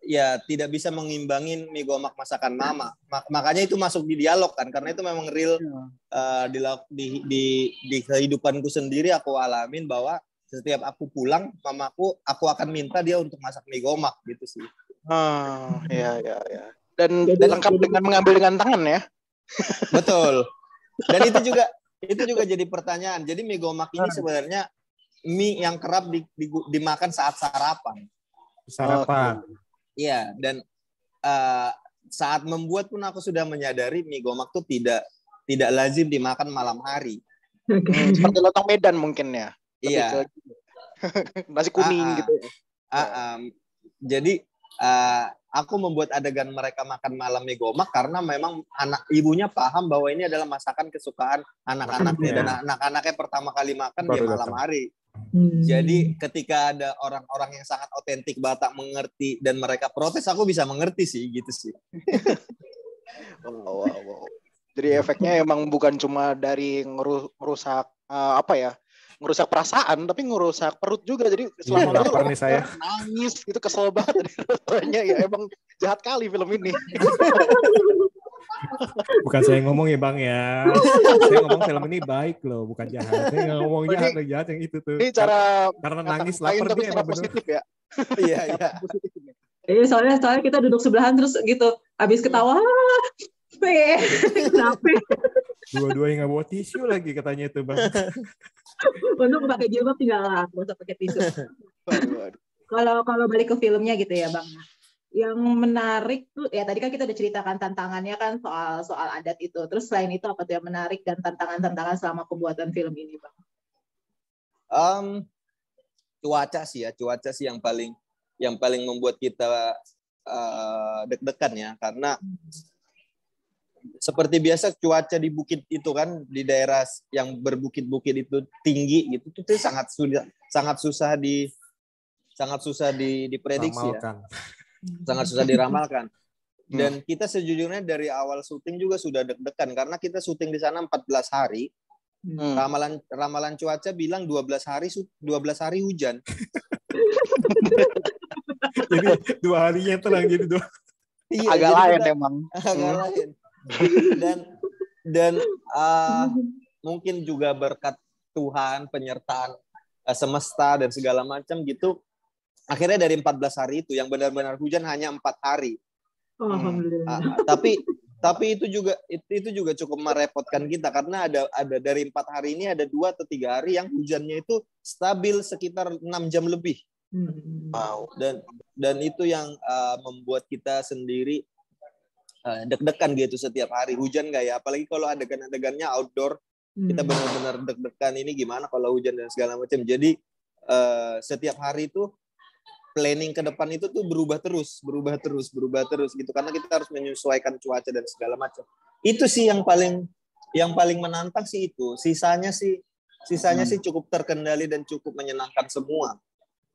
ya tidak bisa mengimbangin mie gomak masakan mama. Mak- makanya itu masuk di dialog kan, karena itu memang real eh, di, la- di di di kehidupanku sendiri aku alamin bahwa setiap aku pulang, mamaku aku akan minta dia untuk masak mie gomak gitu sih. Ah, ya, ya, ya. Dan Jadi- dan lengkap jadi- dengan mengambil dengan tangan ya. Betul. Dan itu juga itu juga jadi pertanyaan. Jadi mie gomak ini Ah. sebenarnya mie yang kerap di- di- dimakan saat sarapan. Sarapan. Iya, dan eh, saat membuat pun aku sudah menyadari mie gomak tuh tidak tidak lazim dimakan malam hari. Oke. Hmm, seperti lontong Medan mungkin ya. Lebih Iya. ke- Nasi kuning Ah, ah. gitu. Ah, am, jadi eh, aku membuat adegan mereka makan malam mie gomak karena memang anak ibunya paham bahwa ini adalah masakan kesukaan anak-anaknya Iya. dan anak-anaknya pertama kali makan Baru dia malam datang. hari. Hmm. Jadi ketika ada orang-orang yang sangat otentik Batak mengerti dan mereka protes, aku bisa mengerti sih gitu sih. Wow, wow, wow. Jadi efeknya emang bukan cuma dari ngeru- ngerusak eh, apa ya? Ngerusak perasaan tapi ngerusak perut juga jadi selama itu lapar nih saya. nangis itu kesel banget rasanya ya emang jahat kali film ini Bukan saya yang ngomong ya bang ya. saya ngomong film ini baik loh, bukan jahat. Saya ngomong Ini- jahat, jahat yang itu tuh. ini cara Karena nangis lapar tapi dia bener. positif ya Iya, iya. positif ini. Iya, soalnya soalnya kita duduk sebelahan terus gitu, habis ketawa, "Ah, pe, kenapa? Dua-duanya nggak bawa tisu lagi katanya itu bang. Untuk pakai jilbab tinggal lah, nggak usah pakai tisu. Kalau kalau balik ke filmnya gitu ya bang. Yang menarik tuh ya tadi kan kita udah ceritakan tantangannya kan soal soal adat itu. Terus selain itu apa tuh yang menarik dan tantangan-tantangan selama pembuatan film ini bang? Um, cuaca sih ya, cuaca sih yang paling yang paling membuat kita uh, deg-degan ya, karena seperti biasa cuaca di bukit itu kan di daerah yang berbukit-bukit itu tinggi gitu itu tuh sangat sulit sangat susah di sangat susah di diprediksi ya. Sangat susah diramalkan. Dan kita sejujurnya dari awal syuting juga sudah deg-degan karena kita syuting di sana 14 hari. Hmm. Ramalan ramalan cuaca bilang 12 hari su- 12 hari hujan. Jadi dua harinya tenang jadi dua. Iya, Agak lain kita- emang. agak Hmm. lain. Dan dan uh, mungkin juga berkat Tuhan, penyertaan uh, semesta dan segala macam gitu. Akhirnya dari 14 hari itu yang benar-benar hujan hanya empat hari. oh, alhamdulillah Ah, tapi tapi itu juga itu, itu juga cukup merepotkan kita karena ada ada dari empat hari ini ada dua atau tiga hari yang hujannya itu stabil sekitar enam jam lebih Hmm. Wow. dan dan itu yang uh, membuat kita sendiri uh, deg-degan gitu setiap hari hujan nggak ya apalagi kalau adegan-adegannya outdoor kita Hmm. benar-benar deg-degan ini gimana kalau hujan dan segala macam jadi uh, setiap hari itu planning ke depan itu tuh berubah terus berubah terus berubah terus gitu karena kita harus menyesuaikan cuaca dan segala macam itu sih yang paling yang paling menantang sih itu sisanya sih sisanya Hmm. sih cukup terkendali dan cukup menyenangkan semua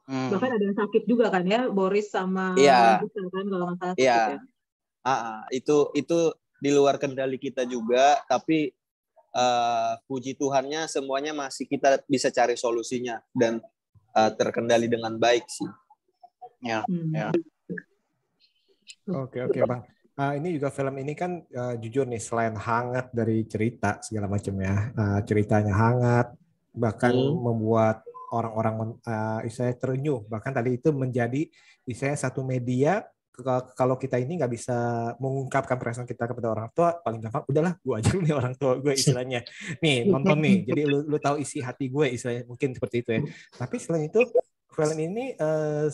Hmm. bahkan ada yang sakit juga kan ya Boris sama. Gita kan kalau nggak salah Iya. sakit ya. Ah, ah, itu itu di luar kendali kita juga, tapi eh, puji Tuhannya semuanya masih kita bisa cari solusinya dan eh, terkendali dengan baik sih. Ya. Hmm. Ya. Oke oke bang. Ah, ini juga film ini kan eh, jujur nih selain hangat dari cerita segala macam ya, eh, ceritanya hangat, bahkan Hmm. membuat orang-orang eh, istilahnya terenyuh. Bahkan tadi itu menjadi istilahnya satu media kalau kita ini nggak bisa mengungkapkan perasaan kita kepada orang tua, paling gampang udahlah gue aja nih orang tua gue istilahnya. Nih nonton nih, jadi lu, lu tahu isi hati gue istilahnya mungkin seperti itu ya. Tapi selain itu film ini eh,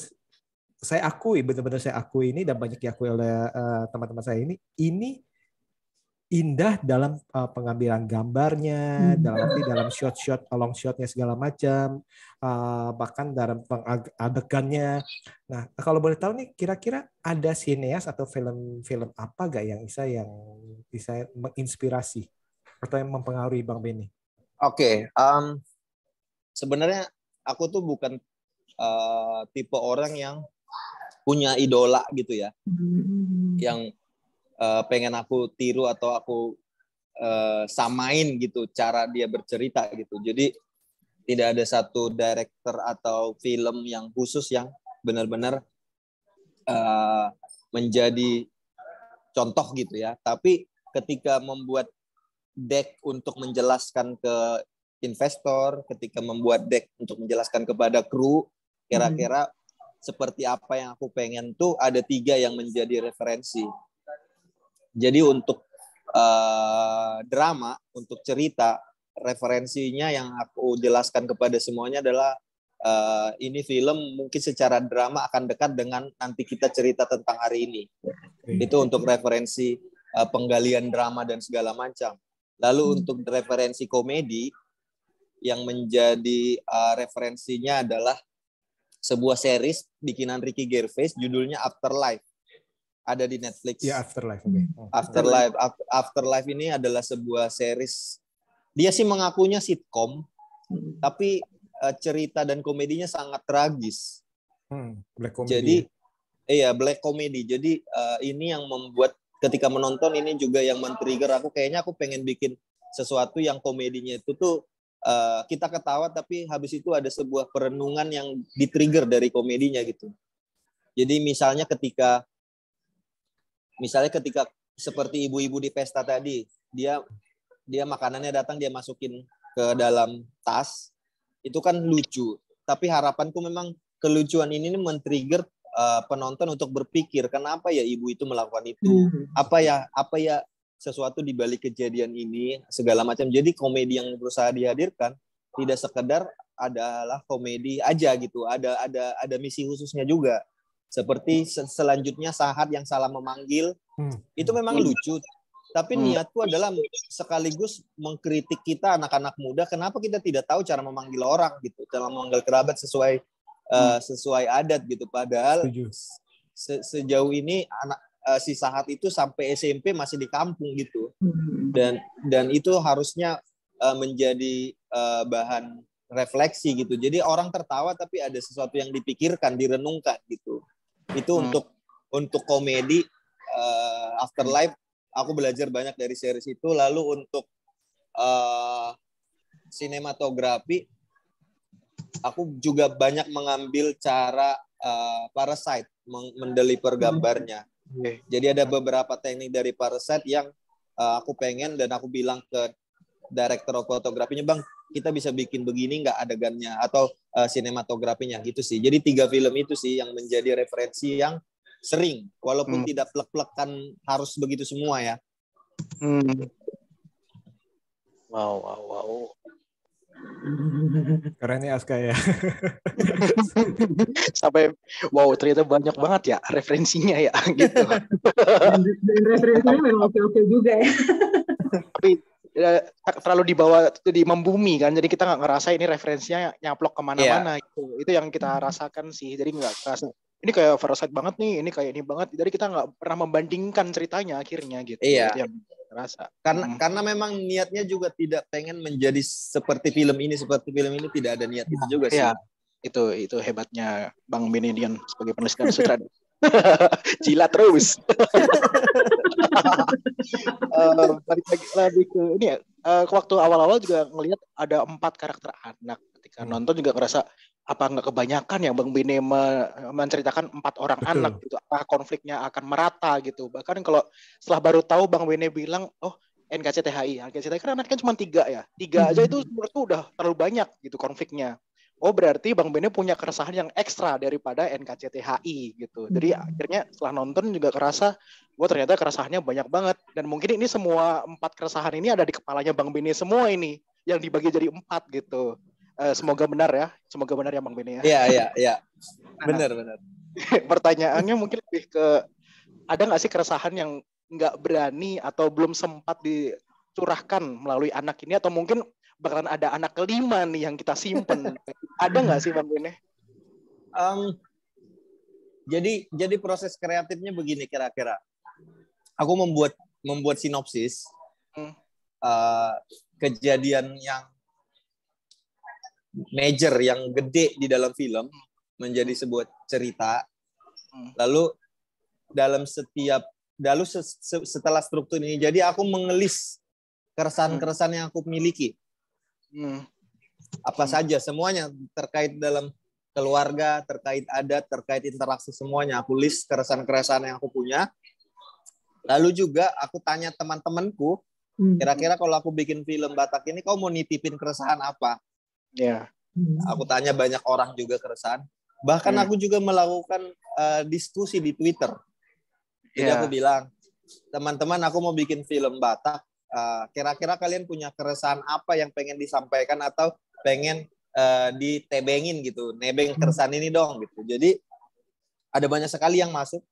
saya akui benar-benar saya akui ini dan banyak diakui oleh eh, teman-teman saya ini ini indah dalam eh, pengambilan gambarnya, Hmm. dalam arti dalam shot-shot, long shotnya segala macam, eh, bahkan dalam pengadegannya. Nah, kalau boleh tahu nih, kira-kira ada sineas atau film-film apa gak yang bisa yang bisa menginspirasi atau yang mempengaruhi Bang Benny? Oke, em, sebenarnya aku tuh bukan eh, tipe orang yang punya idola gitu ya, Hmm. yang eh, pengen aku tiru atau aku eh, samain gitu cara dia bercerita gitu. Jadi tidak ada satu director atau film yang khusus yang benar-benar eh, menjadi contoh gitu ya. Tapi ketika membuat deck untuk menjelaskan ke investor, ketika membuat deck untuk menjelaskan kepada kru, kira-kira seperti apa yang aku pengen tuh ada tiga yang menjadi referensi. Jadi untuk eh, drama, untuk cerita, referensinya yang aku jelaskan kepada semuanya adalah eh, ini film mungkin secara drama akan dekat dengan nanti kita cerita tentang hari ini. Itu untuk referensi eh, penggalian drama dan segala macam. Lalu Hmm. untuk referensi komedi yang menjadi eh, referensinya adalah sebuah series bikinan Ricky Gervais judulnya Afterlife. Ada di Netflix. Ya Afterlife. oke. Oh. Afterlife Af- Afterlife ini adalah sebuah series dia sih mengakunya sitkom Hmm. tapi eh, cerita dan komedinya sangat tragis. Hmm, black comedy. Jadi iya black comedy. Jadi eh, ini yang membuat ketika menonton ini juga yang men-trigger aku kayaknya aku pengen bikin sesuatu yang komedinya itu tuh eh, kita ketawa tapi habis itu ada sebuah perenungan yang di-trigger dari komedinya gitu. Jadi misalnya ketika misalnya ketika seperti ibu-ibu di pesta tadi, dia dia makanannya datang dia masukin ke dalam tas, itu kan lucu. Tapi harapanku memang kelucuan ini men-trigger uh, penonton untuk berpikir kenapa ya ibu itu melakukan itu? Hmm. Apa ya apa ya sesuatu di balik kejadian ini segala macam. Jadi komedi yang berusaha dihadirkan tidak sekedar adalah komedi aja gitu. Ada ada ada misi khususnya juga. Seperti selanjutnya Sahat yang salah memanggil hmm. itu memang hmm. lucu. Tapi hmm. niatku adalah sekaligus mengkritik kita anak-anak muda kenapa kita tidak tahu cara memanggil orang gitu, cara memanggil kerabat sesuai uh, sesuai adat gitu. Padahal se sejauh ini anak uh, si Sahat itu sampai SMP masih di kampung gitu. Hmm. Dan dan itu harusnya uh, menjadi uh, bahan refleksi gitu. Jadi orang tertawa tapi ada sesuatu yang dipikirkan, direnungkan gitu. Itu hmm. untuk untuk komedi uh, Afterlife aku belajar banyak dari series itu. Lalu untuk uh, sinematografi aku juga banyak mengambil cara uh, Parasite mendeliver hmm. gambarnya. Okay. Jadi ada beberapa teknik dari Parasite yang uh, aku pengen dan aku bilang ke director of fotografinya, Bang, kita bisa bikin begini nggak adegannya atau uh, sinematografinya gitu sih. Jadi tiga film itu sih yang menjadi referensi yang sering walaupun hmm. tidak plek-plekan harus begitu semua ya. Hmm. Wow, wow, wow. Keren ya Aska ya. Sampai wow ternyata banyak banget ya referensinya ya gitu. Dan, referensinya memang oke-oke juga ya. Tapi ya, terlalu dibawa jadi membumi kan jadi kita nggak ngerasa ini referensinya nyaplok ke mana-mana yeah. itu itu yang kita hmm. rasakan sih jadi nggak kerasa ini kayak Parasite banget nih ini kayak ini banget jadi kita nggak pernah membandingkan ceritanya akhirnya gitu iya yeah. yang rasa karena hmm. karena memang niatnya juga tidak pengen menjadi seperti film ini seperti film ini tidak ada niat itu juga sih yeah. itu itu hebatnya Bang Benedian sebagai penulis dan sutradara Jilat terus. uh, lagi, lagi ke ini ya, uh, waktu awal-awal juga ngelihat ada empat karakter anak. Ketika nonton juga ngerasa apa nggak kebanyakan ya Bang Bene menceritakan empat orang Betul. anak gitu. Apa konfliknya akan merata gitu. Bahkan kalau setelah baru tahu Bang Bene bilang, oh NKCTHI, NKCTHI kan anaknya cuma tiga ya. Tiga aja itu menurutku udah terlalu banyak gitu konfliknya oh berarti Bang Bene punya keresahan yang ekstra daripada NKCTHI gitu. Jadi hmm. akhirnya setelah nonton juga kerasa, wah ternyata keresahannya banyak banget. Dan mungkin ini semua empat keresahan ini ada di kepalanya Bang Bene semua ini yang dibagi jadi empat gitu. Uh, semoga benar ya, semoga benar ya Bang Bene ya. Iya iya iya, benar benar. Pertanyaannya mungkin lebih ke ada nggak sih keresahan yang nggak berani atau belum sempat dicurahkan melalui anak ini atau mungkin bakalan ada anak kelima nih yang kita simpen. ada nggak sih Bang Bene? Um, jadi jadi proses kreatifnya begini kira-kira. Aku membuat membuat sinopsis hmm. uh, kejadian yang major yang gede di dalam film menjadi sebuah cerita. Hmm. Lalu dalam setiap lalu setelah struktur ini jadi aku mengelis keresahan-keresahan yang aku miliki. Hmm. Apa saja semuanya terkait dalam keluarga, terkait adat, terkait interaksi semuanya. Aku list keresahan-keresahan yang aku punya. Lalu juga aku tanya teman-temanku, hmm. kira-kira kalau aku bikin film Batak ini, kau mau nitipin keresahan apa? Ya. Yeah. Aku tanya banyak orang juga keresahan. Bahkan hmm. aku juga melakukan uh, diskusi di Twitter. Jadi yeah. aku bilang, teman-teman aku mau bikin film Batak, kira-kira kalian punya keresahan apa yang pengen disampaikan atau pengen uh, ditebengin gitu, nebeng keresahan ini dong gitu. Jadi ada banyak sekali yang masuk.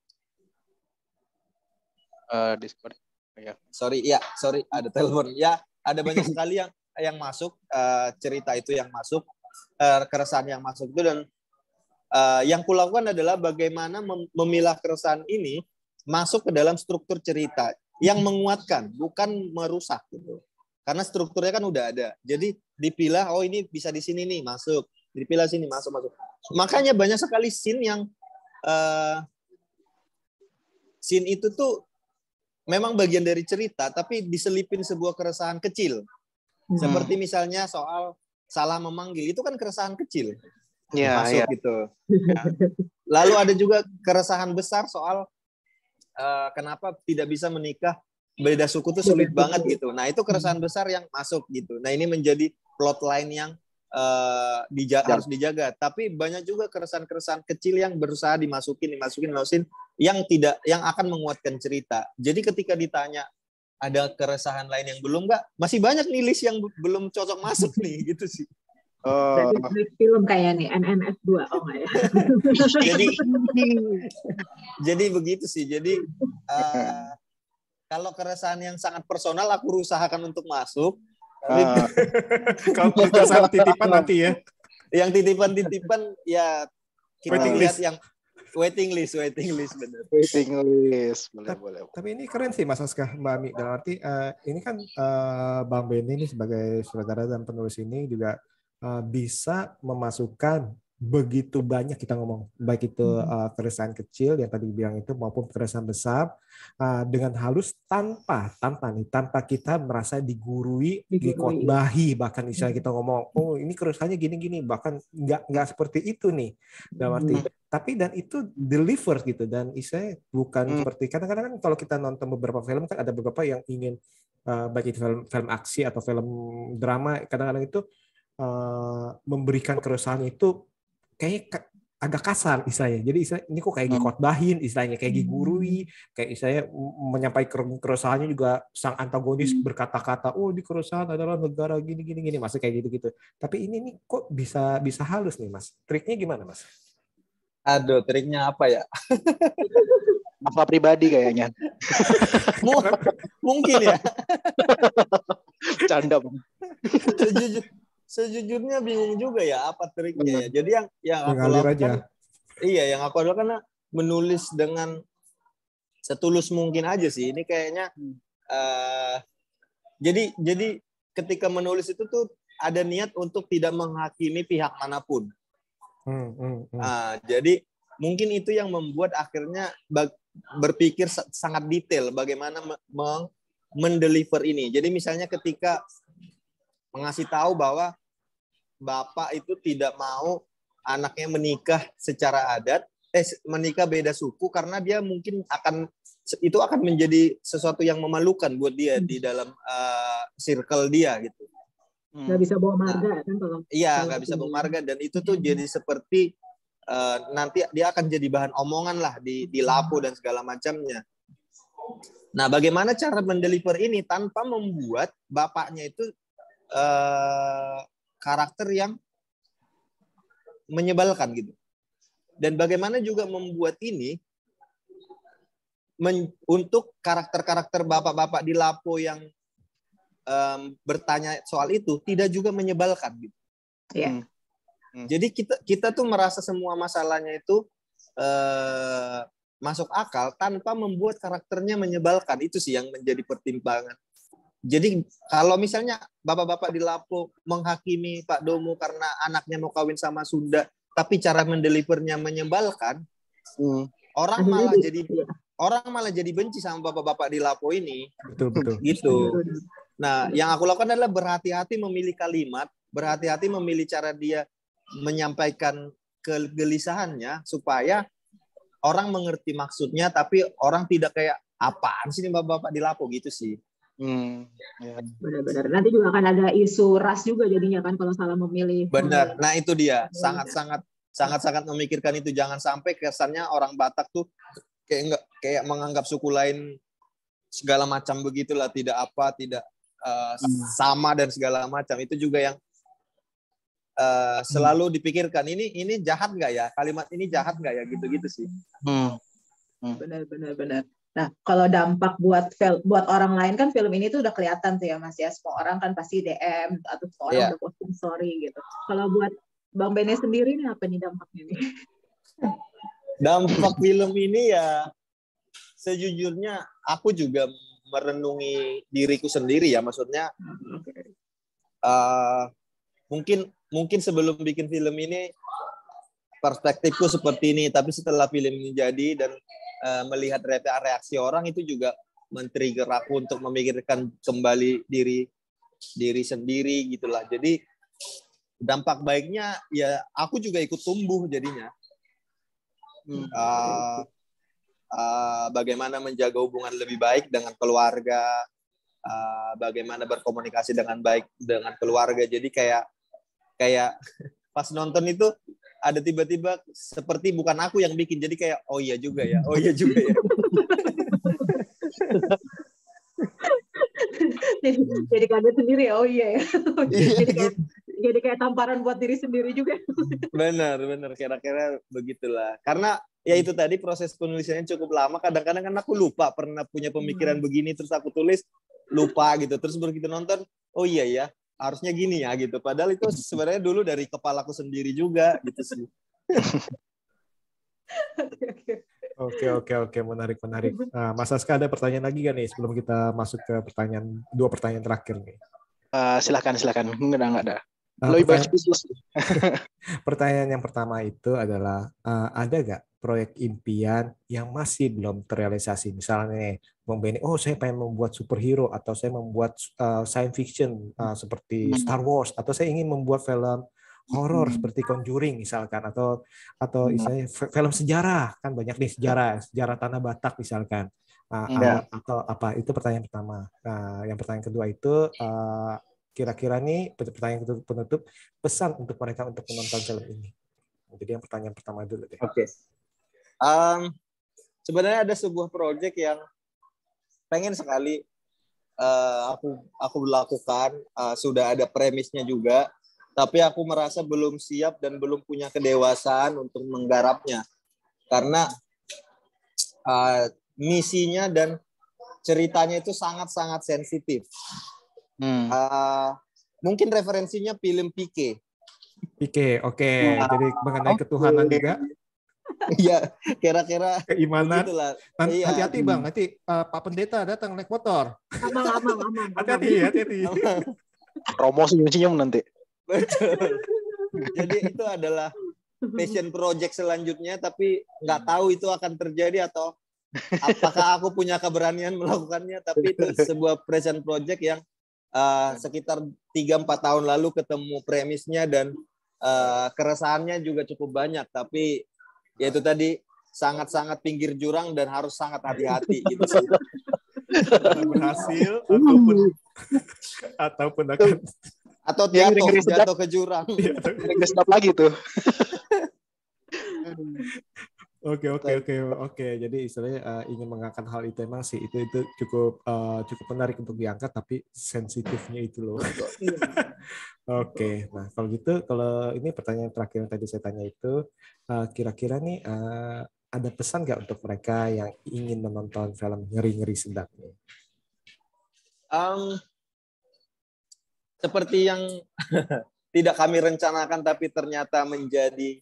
Uh, Discord. Ya. Sorry, ya, sorry, ada telepon. Ya, ada banyak sekali yang yang masuk uh, cerita itu yang masuk uh, keresahan yang masuk itu dan uh, yang kulakukan adalah bagaimana mem memilah keresahan ini masuk ke dalam struktur cerita yang menguatkan, bukan merusak gitu. Karena strukturnya kan udah ada. Jadi dipilah, oh ini bisa di sini nih masuk, dipilah sini masuk masuk. Makanya banyak sekali scene yang uh, scene itu tuh memang bagian dari cerita, tapi diselipin sebuah keresahan kecil. Hmm. Seperti misalnya soal salah memanggil itu kan keresahan kecil. Ya, masuk ya. gitu. Ya. Lalu ada juga keresahan besar soal uh, kenapa tidak bisa menikah beda suku tuh sulit banget gitu. Nah itu keresahan hmm. besar yang masuk gitu. Nah ini menjadi plot line yang uh, dija harus dijaga. Tapi banyak juga keresahan-keresahan kecil yang berusaha dimasukin, dimasukin, dimasukin yang tidak, yang akan menguatkan cerita. Jadi ketika ditanya ada keresahan lain yang belum nggak, masih banyak nih list yang belum cocok masuk nih gitu sih. Oh, film kayak nih NNS 2 oh enggak ya jadi jadi begitu sih jadi eh, kalau keresahan yang sangat personal aku usahakan untuk masuk ah, Kalau kita sama titipan nanti ya. yang titipan-titipan ya kita Waiting lihat list. yang waiting list waiting list bener waiting list boleh boleh. Tapi ini keren sih Mas Aska, Mbak Ami. Dalam arti eh, ini kan eh, Bang Benny ini sebagai sutradara dan penulis ini juga bisa memasukkan begitu banyak kita ngomong baik itu eh, keresahan kecil yang tadi bilang itu maupun keresahan besar eh, dengan halus tanpa tanpa nih tanpa kita merasa digurui, Digurui. dikotbahi bahkan misalnya kita ngomong oh ini keresahannya gini-gini. Bahkan nggak nggak seperti itu nih. Dalam arti tapi dan itu deliver gitu. Dan istilahnya bukan Hmm. seperti kadang-kadang kan kalau kita nonton beberapa film kan ada beberapa yang ingin uh, baik itu film film aksi atau film drama kadang-kadang itu uh, memberikan keresahan itu kayak ka- agak kasar istilahnya. Jadi istilah ini kok kayak Hmm. dikotbahin istilahnya kayak digurui kayak istilahnya menyampaikan keresahannya juga sang antagonis berkata-kata oh di keresahan adalah negara gini gini gini. Masih kayak gitu-gitu. Tapi ini nih kok bisa bisa halus nih mas? Triknya gimana mas? Aduh triknya apa ya? Masalah pribadi kayaknya. Mu- mungkin ya. Canda. Bang. Sejujurnya bingung juga ya apa triknya ya jadi yang yang aku Mengalir lakukan aja. iya yang aku lakukan kan menulis dengan setulus mungkin aja sih ini kayaknya eh jadi jadi ketika menulis itu tuh ada niat untuk tidak menghakimi pihak mana pun Hmm, hmm, hmm. Ah, jadi mungkin itu yang membuat akhirnya berpikir sa- sangat detail bagaimana mendeliver ini. Jadi misalnya ketika mengasih tahu bahwa bapak itu tidak mau anaknya menikah secara adat, eh menikah beda suku karena dia mungkin akan itu akan menjadi sesuatu yang memalukan buat dia di dalam eh, circle dia gitu. nggak bisa bawa marga kan kalau Iya, Kalau nggak bisa bawa marga dan itu tuh jadi seperti eh, nanti dia akan jadi bahan omongan lah di di lapo dan segala macamnya. Nah, bagaimana cara mendeliver ini tanpa membuat bapaknya itu eh, karakter yang menyebalkan gitu. Dan bagaimana juga membuat ini men- untuk karakter-karakter bapak-bapak di lapo yang em, bertanya soal itu tidak juga menyebalkan gitu. Iya. Hmm. Jadi kita kita tuh merasa semua masalahnya itu eh, masuk akal tanpa membuat karakternya menyebalkan. Itu sih yang menjadi pertimbangan. Jadi kalau misalnya bapak-bapak di Lapo menghakimi Pak Domo karena anaknya mau kawin sama Sunda, tapi cara mendelivernya menyebalkan, Hmm. orang malah di- jadi orang malah jadi benci sama bapak-bapak di Lapo ini. betul betul Gitu. Nah, yang aku lakukan adalah berhati-hati memilih kalimat, berhati-hati memilih cara dia menyampaikan kegelisahannya supaya orang mengerti maksudnya, tapi orang tidak kayak apaan sih ini bapak-bapak di lapo gitu sih. Hmm. Ya. benar-benar nanti juga akan ada isu ras juga jadinya kan kalau salah memilih Benar. Nah itu dia, Iya. sangat-sangat sangat-sangat memikirkan itu. Jangan sampai kesannya orang Batak tuh kayak enggak kayak menganggap suku lain segala macam begitulah, tidak apa, tidak eh, sama dan segala macam. Itu juga yang eh, selalu dipikirkan. Ini ini jahat nggak ya? Kalimat ini jahat nggak ya? Gitu-gitu sih. Hmm. benar-benar benar nah kalau dampak buat buat orang lain kan film ini tuh udah kelihatan tuh ya mas ya. Semua orang kan pasti DM atau semua orang Iya. udah posting story gitu. Kalau buat bang Bene sendiri nih apa nih dampaknya nih? Dampak film ini ya sejujurnya aku juga merenungi diriku sendiri ya. Maksudnya eh, mungkin mungkin sebelum bikin film ini perspektifku seperti ini. Tapi setelah film ini jadi dan eh, melihat re- reaksi orang itu juga men-trigger aku untuk memikirkan kembali diri diri sendiri gitulah jadi dampak baiknya ya aku juga ikut tumbuh jadinya Hmm. uh, uh, bagaimana menjaga hubungan lebih baik dengan keluarga, uh, bagaimana berkomunikasi dengan baik dengan keluarga. Jadi kayak kayak pas nonton itu ada tiba-tiba seperti bukan aku yang bikin, jadi kayak oh iya juga ya, oh iya juga ya. jadi, jadi kaget sendiri oh iya ya jadi kayak jadi kayak tamparan buat diri sendiri juga. Benar, benar. Kira-kira begitulah. Karena ya itu tadi proses penulisannya cukup lama. Kadang-kadang kan aku lupa pernah punya pemikiran begini terus aku tulis lupa gitu. Terus begitu nonton, oh iya ya, harusnya gini ya gitu. Padahal itu sebenarnya dulu dari kepalaku sendiri juga gitu sih. Oke, oke. Oke menarik menarik. Nah, Mas Aska ada pertanyaan lagi kan nih sebelum kita masuk ke pertanyaan dua pertanyaan terakhir nih. Eh, silakan silakan. Enggak ada enggak ada. Nah, Lebih pertanyaan, pertanyaan yang pertama itu adalah eh, ada nggak proyek impian yang masih belum terrealisasi? Misalnya nih, Bang Benny, oh saya pengen membuat superhero atau saya membuat eh, science fiction eh, seperti Star Wars atau saya ingin membuat film horor seperti Conjuring misalkan atau atau istilahnya fi- film sejarah. Kan banyak nih sejarah sejarah tanah Batak misalkan. Ah, Ya. ah, atau apa? Itu pertanyaan pertama. Nah yang pertanyaan kedua itu eh, kira-kira nih pertanyaan penutup- pesan untuk mereka untuk menonton film ini. Jadi yang pertanyaan pertama dulu deh. Oke. Um, sebenarnya ada sebuah proyek yang pengen sekali eh, aku aku lakukan eh, sudah ada premisnya juga tapi aku merasa belum siap dan belum punya kedewasaan untuk menggarapnya karena eh, misinya dan ceritanya itu sangat-sangat sensitif. Hmm. Eh, mungkin referensinya film Pike. Oke oke jadi mengenai ketuhanan juga Iya, kira-kira keimanan begitulah. Nan- Iya. hati-hati bang nanti eh, Pak Pendeta datang naik motor Amang, amang, amang. hati-hati hati-hati Promo senyum-senyum nanti. Betul. Jadi itu adalah passion project selanjutnya, tapi nggak tahu itu akan terjadi atau apakah aku punya keberanian melakukannya. Tapi itu sebuah passion project yang uh, sekitar 3-4 tahun lalu ketemu premisnya dan uh, keresahannya juga cukup banyak. Tapi ya itu tadi sangat-sangat pinggir jurang dan harus sangat hati-hati gitu sih. Berhasil ataupun ataupun akan Atau jatuh, ngeri jatuh ke jurang. Nggak sedap lagi tuh. Oke oke oke oke. Jadi istilahnya eh, ingin mengangkat hal itu emang sih itu itu cukup eh, cukup menarik untuk diangkat tapi sensitifnya itu loh. Oke. Nah kalau gitu kalau ini pertanyaan terakhir yang tadi saya tanya itu eh, kira-kira nih eh, ada pesan nggak untuk mereka yang ingin menonton film ngeri-ngeri sedap nih? Um, seperti yang tidak kami rencanakan tapi ternyata menjadi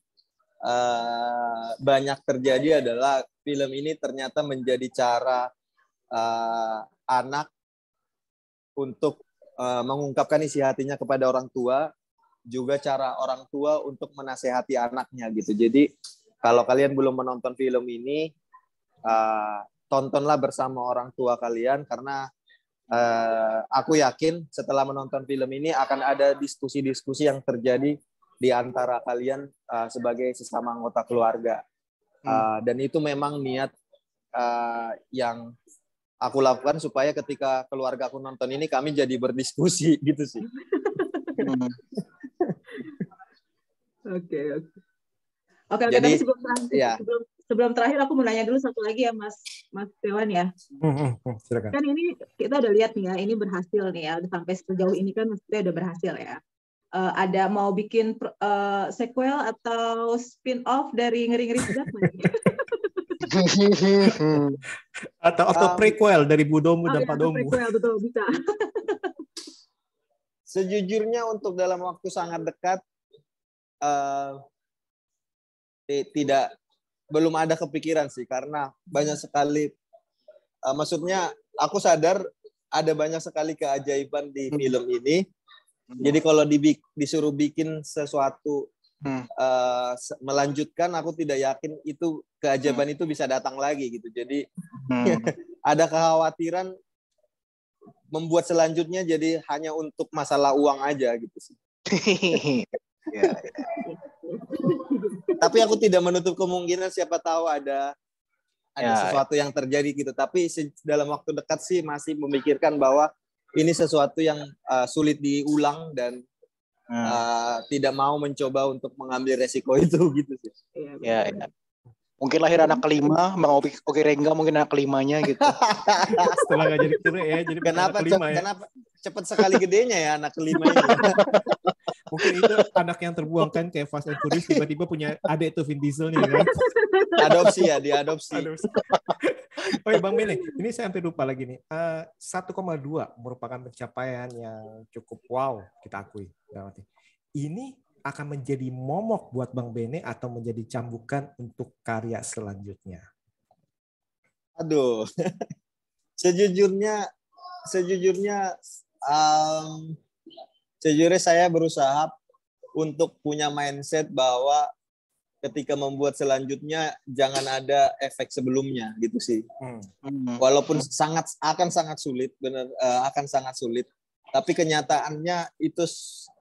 uh, banyak terjadi adalah film ini ternyata menjadi cara uh, anak untuk uh, mengungkapkan isi hatinya kepada orang tua, juga cara orang tua untuk menasehati anaknya gitu. Jadi kalau kalian belum menonton film ini, uh, tontonlah bersama orang tua kalian karena eh, aku yakin setelah menonton film ini akan ada diskusi-diskusi yang terjadi di antara kalian eh, sebagai sesama anggota keluarga. Eh, dan itu memang niat eh, yang aku lakukan supaya ketika keluarga aku nonton ini kami jadi berdiskusi gitu sih. Hmm. Oke, oke. Oke, oke, Jadi, tapi sebelum terakhir, ya. sebelum, sebelum terakhir aku mau nanya dulu satu lagi ya Mas Mas Dewan ya. Hmm, hmm, hmm, silakan. Kan ini kita udah lihat nih ya, ini berhasil nih ya, udah sampai sejauh ini kan maksudnya udah berhasil ya. Eh, ada mau bikin eh, sequel atau spin off dari ngeri-ngeri sedap? Atau atau Um, prequel dari Budomu Oh, dan ya, atau Padomu. prequel betul bisa. Sejujurnya untuk dalam waktu sangat dekat eh, ti- tidak belum ada kepikiran sih karena banyak sekali eh, maksudnya aku sadar ada banyak sekali keajaiban di film ini. Jadi kalau dibik- disuruh bikin sesuatu Hmm. se- melanjutkan aku tidak yakin itu keajaiban itu bisa datang lagi gitu. Jadi Hmm. ada kekhawatiran membuat selanjutnya jadi hanya untuk masalah uang aja gitu sih. Ya, Tapi aku tidak menutup kemungkinan siapa tahu ada ada Ya, sesuatu yang terjadi gitu. Tapi dalam waktu dekat sih masih memikirkan bahwa ini sesuatu yang uh, sulit diulang dan Hmm. uh, tidak mau mencoba untuk mengambil resiko itu gitu sih. Iya, Ya, ya. Mungkin lahir anak kelima, Bang Oki, Oki Rengga mungkin anak kelimanya gitu. Setelah nggak jadi kira ya, jadi Kenapa anak kelima ya. kenapa cepat sekali gedenya ya anak kelima ini? Mungkin itu anak yang terbuang kan kayak Fast and Furious tiba-tiba punya adik tuh Vin Diesel nih kan. Adopsi ya, diadopsi. Aduh. Oh ya Bang Bene, ini saya hampir lupa lagi nih. Eh, 1,2 merupakan pencapaian yang cukup wow kita akui. Ini akan menjadi momok buat Bang Bene atau menjadi cambukan untuk karya selanjutnya. Aduh. sejujurnya sejujurnya um, sejujurnya saya berusaha untuk punya mindset bahwa ketika membuat selanjutnya jangan ada efek sebelumnya gitu sih. Hmm. Hmm. Walaupun sangat akan sangat sulit, benar eh, akan sangat sulit. Tapi kenyataannya itu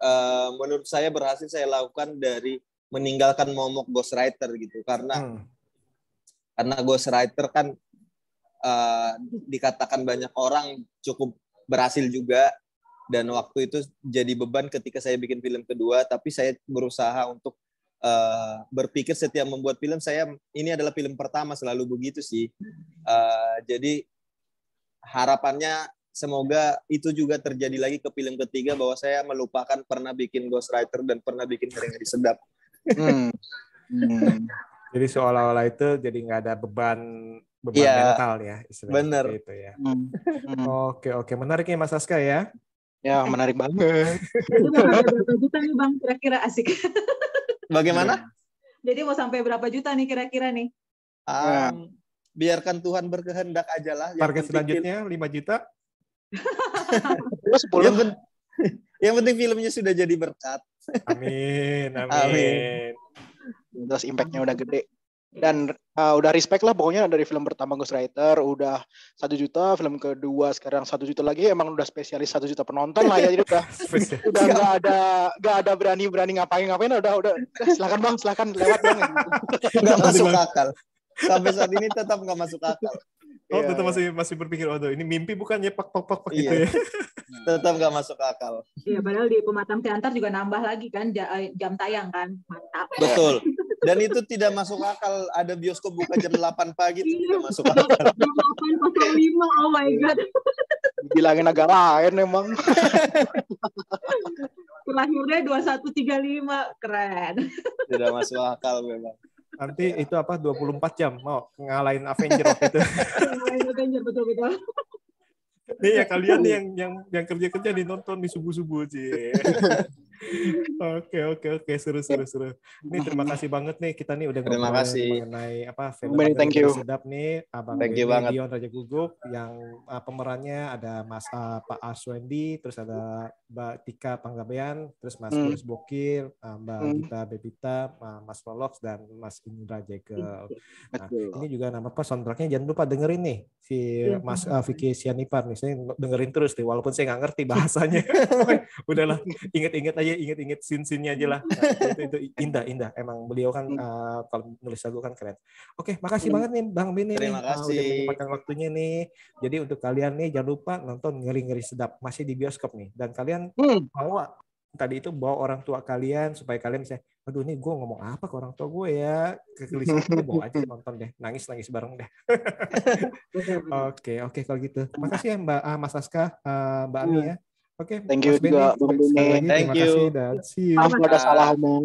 eh, menurut saya berhasil saya lakukan dari meninggalkan momok ghostwriter gitu karena Hmm. karena ghostwriter kan eh, dikatakan banyak orang cukup berhasil juga dan waktu itu jadi beban ketika saya bikin film kedua tapi saya berusaha untuk eh, berpikir setiap membuat film saya ini adalah film pertama selalu begitu sih Eh, jadi harapannya semoga itu juga terjadi lagi ke film ketiga bahwa saya melupakan pernah bikin ghostwriter dan pernah bikin ngeri-ngeri sedap Hmm. Hmm. Jadi seolah-olah itu jadi nggak ada beban beban Iya. mental ya istilahnya Bener. itu ya. Hmm. Hmm. Oke oke menarik ya Mas Aska ya. Ya menarik banget. Berapa juta nih Bang kira-kira asik. bagaimana Jadi mau sampai berapa juta nih kira-kira nih? Ah, biarkan Tuhan berkehendak aja lah Target selanjutnya 5 juta. Lu sepuluh. yang, pen- yang penting filmnya sudah jadi berkat Amin amin. Amin. Terus impactnya udah gede. Dan uh, udah respect lah pokoknya dari film pertama Ghostwriter udah satu juta, film kedua sekarang satu juta lagi emang udah spesialis satu juta penonton lah ya jadi udah udah nggak ada nggak ada berani berani ngapain ngapain udah udah udah, silakan bang silakan lewat bang nggak masuk bang. akal sampai saat ini tetap nggak masuk akal Oh Iya, tetap masih masih berpikir oh ini mimpi bukannya pak pak pak pak gitu Iya. ya. tetap nggak masuk akal Iya, padahal di pematang teater juga nambah lagi kan eh, jam tayang kan. Mantap. betul dan itu tidak masuk akal ada bioskop buka jam 8 pagi itu tidak masuk Jam akal 8.05, oh my god. bilangin agak lain emang Terakhirnya 2135, keren. tidak masuk akal memang Nanti itu apa 24 jam mau ngalahin Avenger waktu itu. Avenger betul-betul. Nih ya kalian nih yang yang yang kerja-kerja nih nonton di subuh-subuh sih. Oke oke oke seru seru seru. Nih terima kasih banget nih kita nih udah Terima ngobrol kasih. mengenai apa film thank you. sedap nih Abang Thank you banget. Dion Raja Guguk yang uh, pemerannya ada Mas uh, Pak Aswendi terus ada Mbak Tika Panggabean terus Mas Hmm. Boris Bokir uh, Mbak Hmm. Gita Bebita uh, Mas Lolox dan Mas Indra Jegel. Nah, ini juga nama apa soundtracknya jangan lupa dengerin nih si Iya, Mas uh, Vicky Sianipar nih saya dengerin terus nih walaupun saya nggak ngerti bahasanya udahlah inget-inget aja inget-inget scene-scene-nya aja lah. Nah, itu, itu indah indah. Emang beliau kan uh, kalau nulis lagu kan keren. Oke makasih Hmm. banget nih Bang Bini nih. Terima uh, udah kasih. menyempatkan waktunya nih. Jadi untuk kalian nih jangan lupa nonton ngeri-ngeri sedap masih di bioskop nih. Dan kalian Hmm. bawa tadi itu bawa orang tua kalian supaya kalian bisa aduh ini gue ngomong apa ke orang tua gue ya? Kegelisahan gue bawa aja nonton deh. Nangis nangis bareng deh. Oke oke kalau gitu. Makasih ya mbak ah, Mas Aska ah, mbak Ami ya oke Thank you Mas Benny, juga, Bang Benny. Thank terima you. kasih dan see you Maaf kalau ada salah omong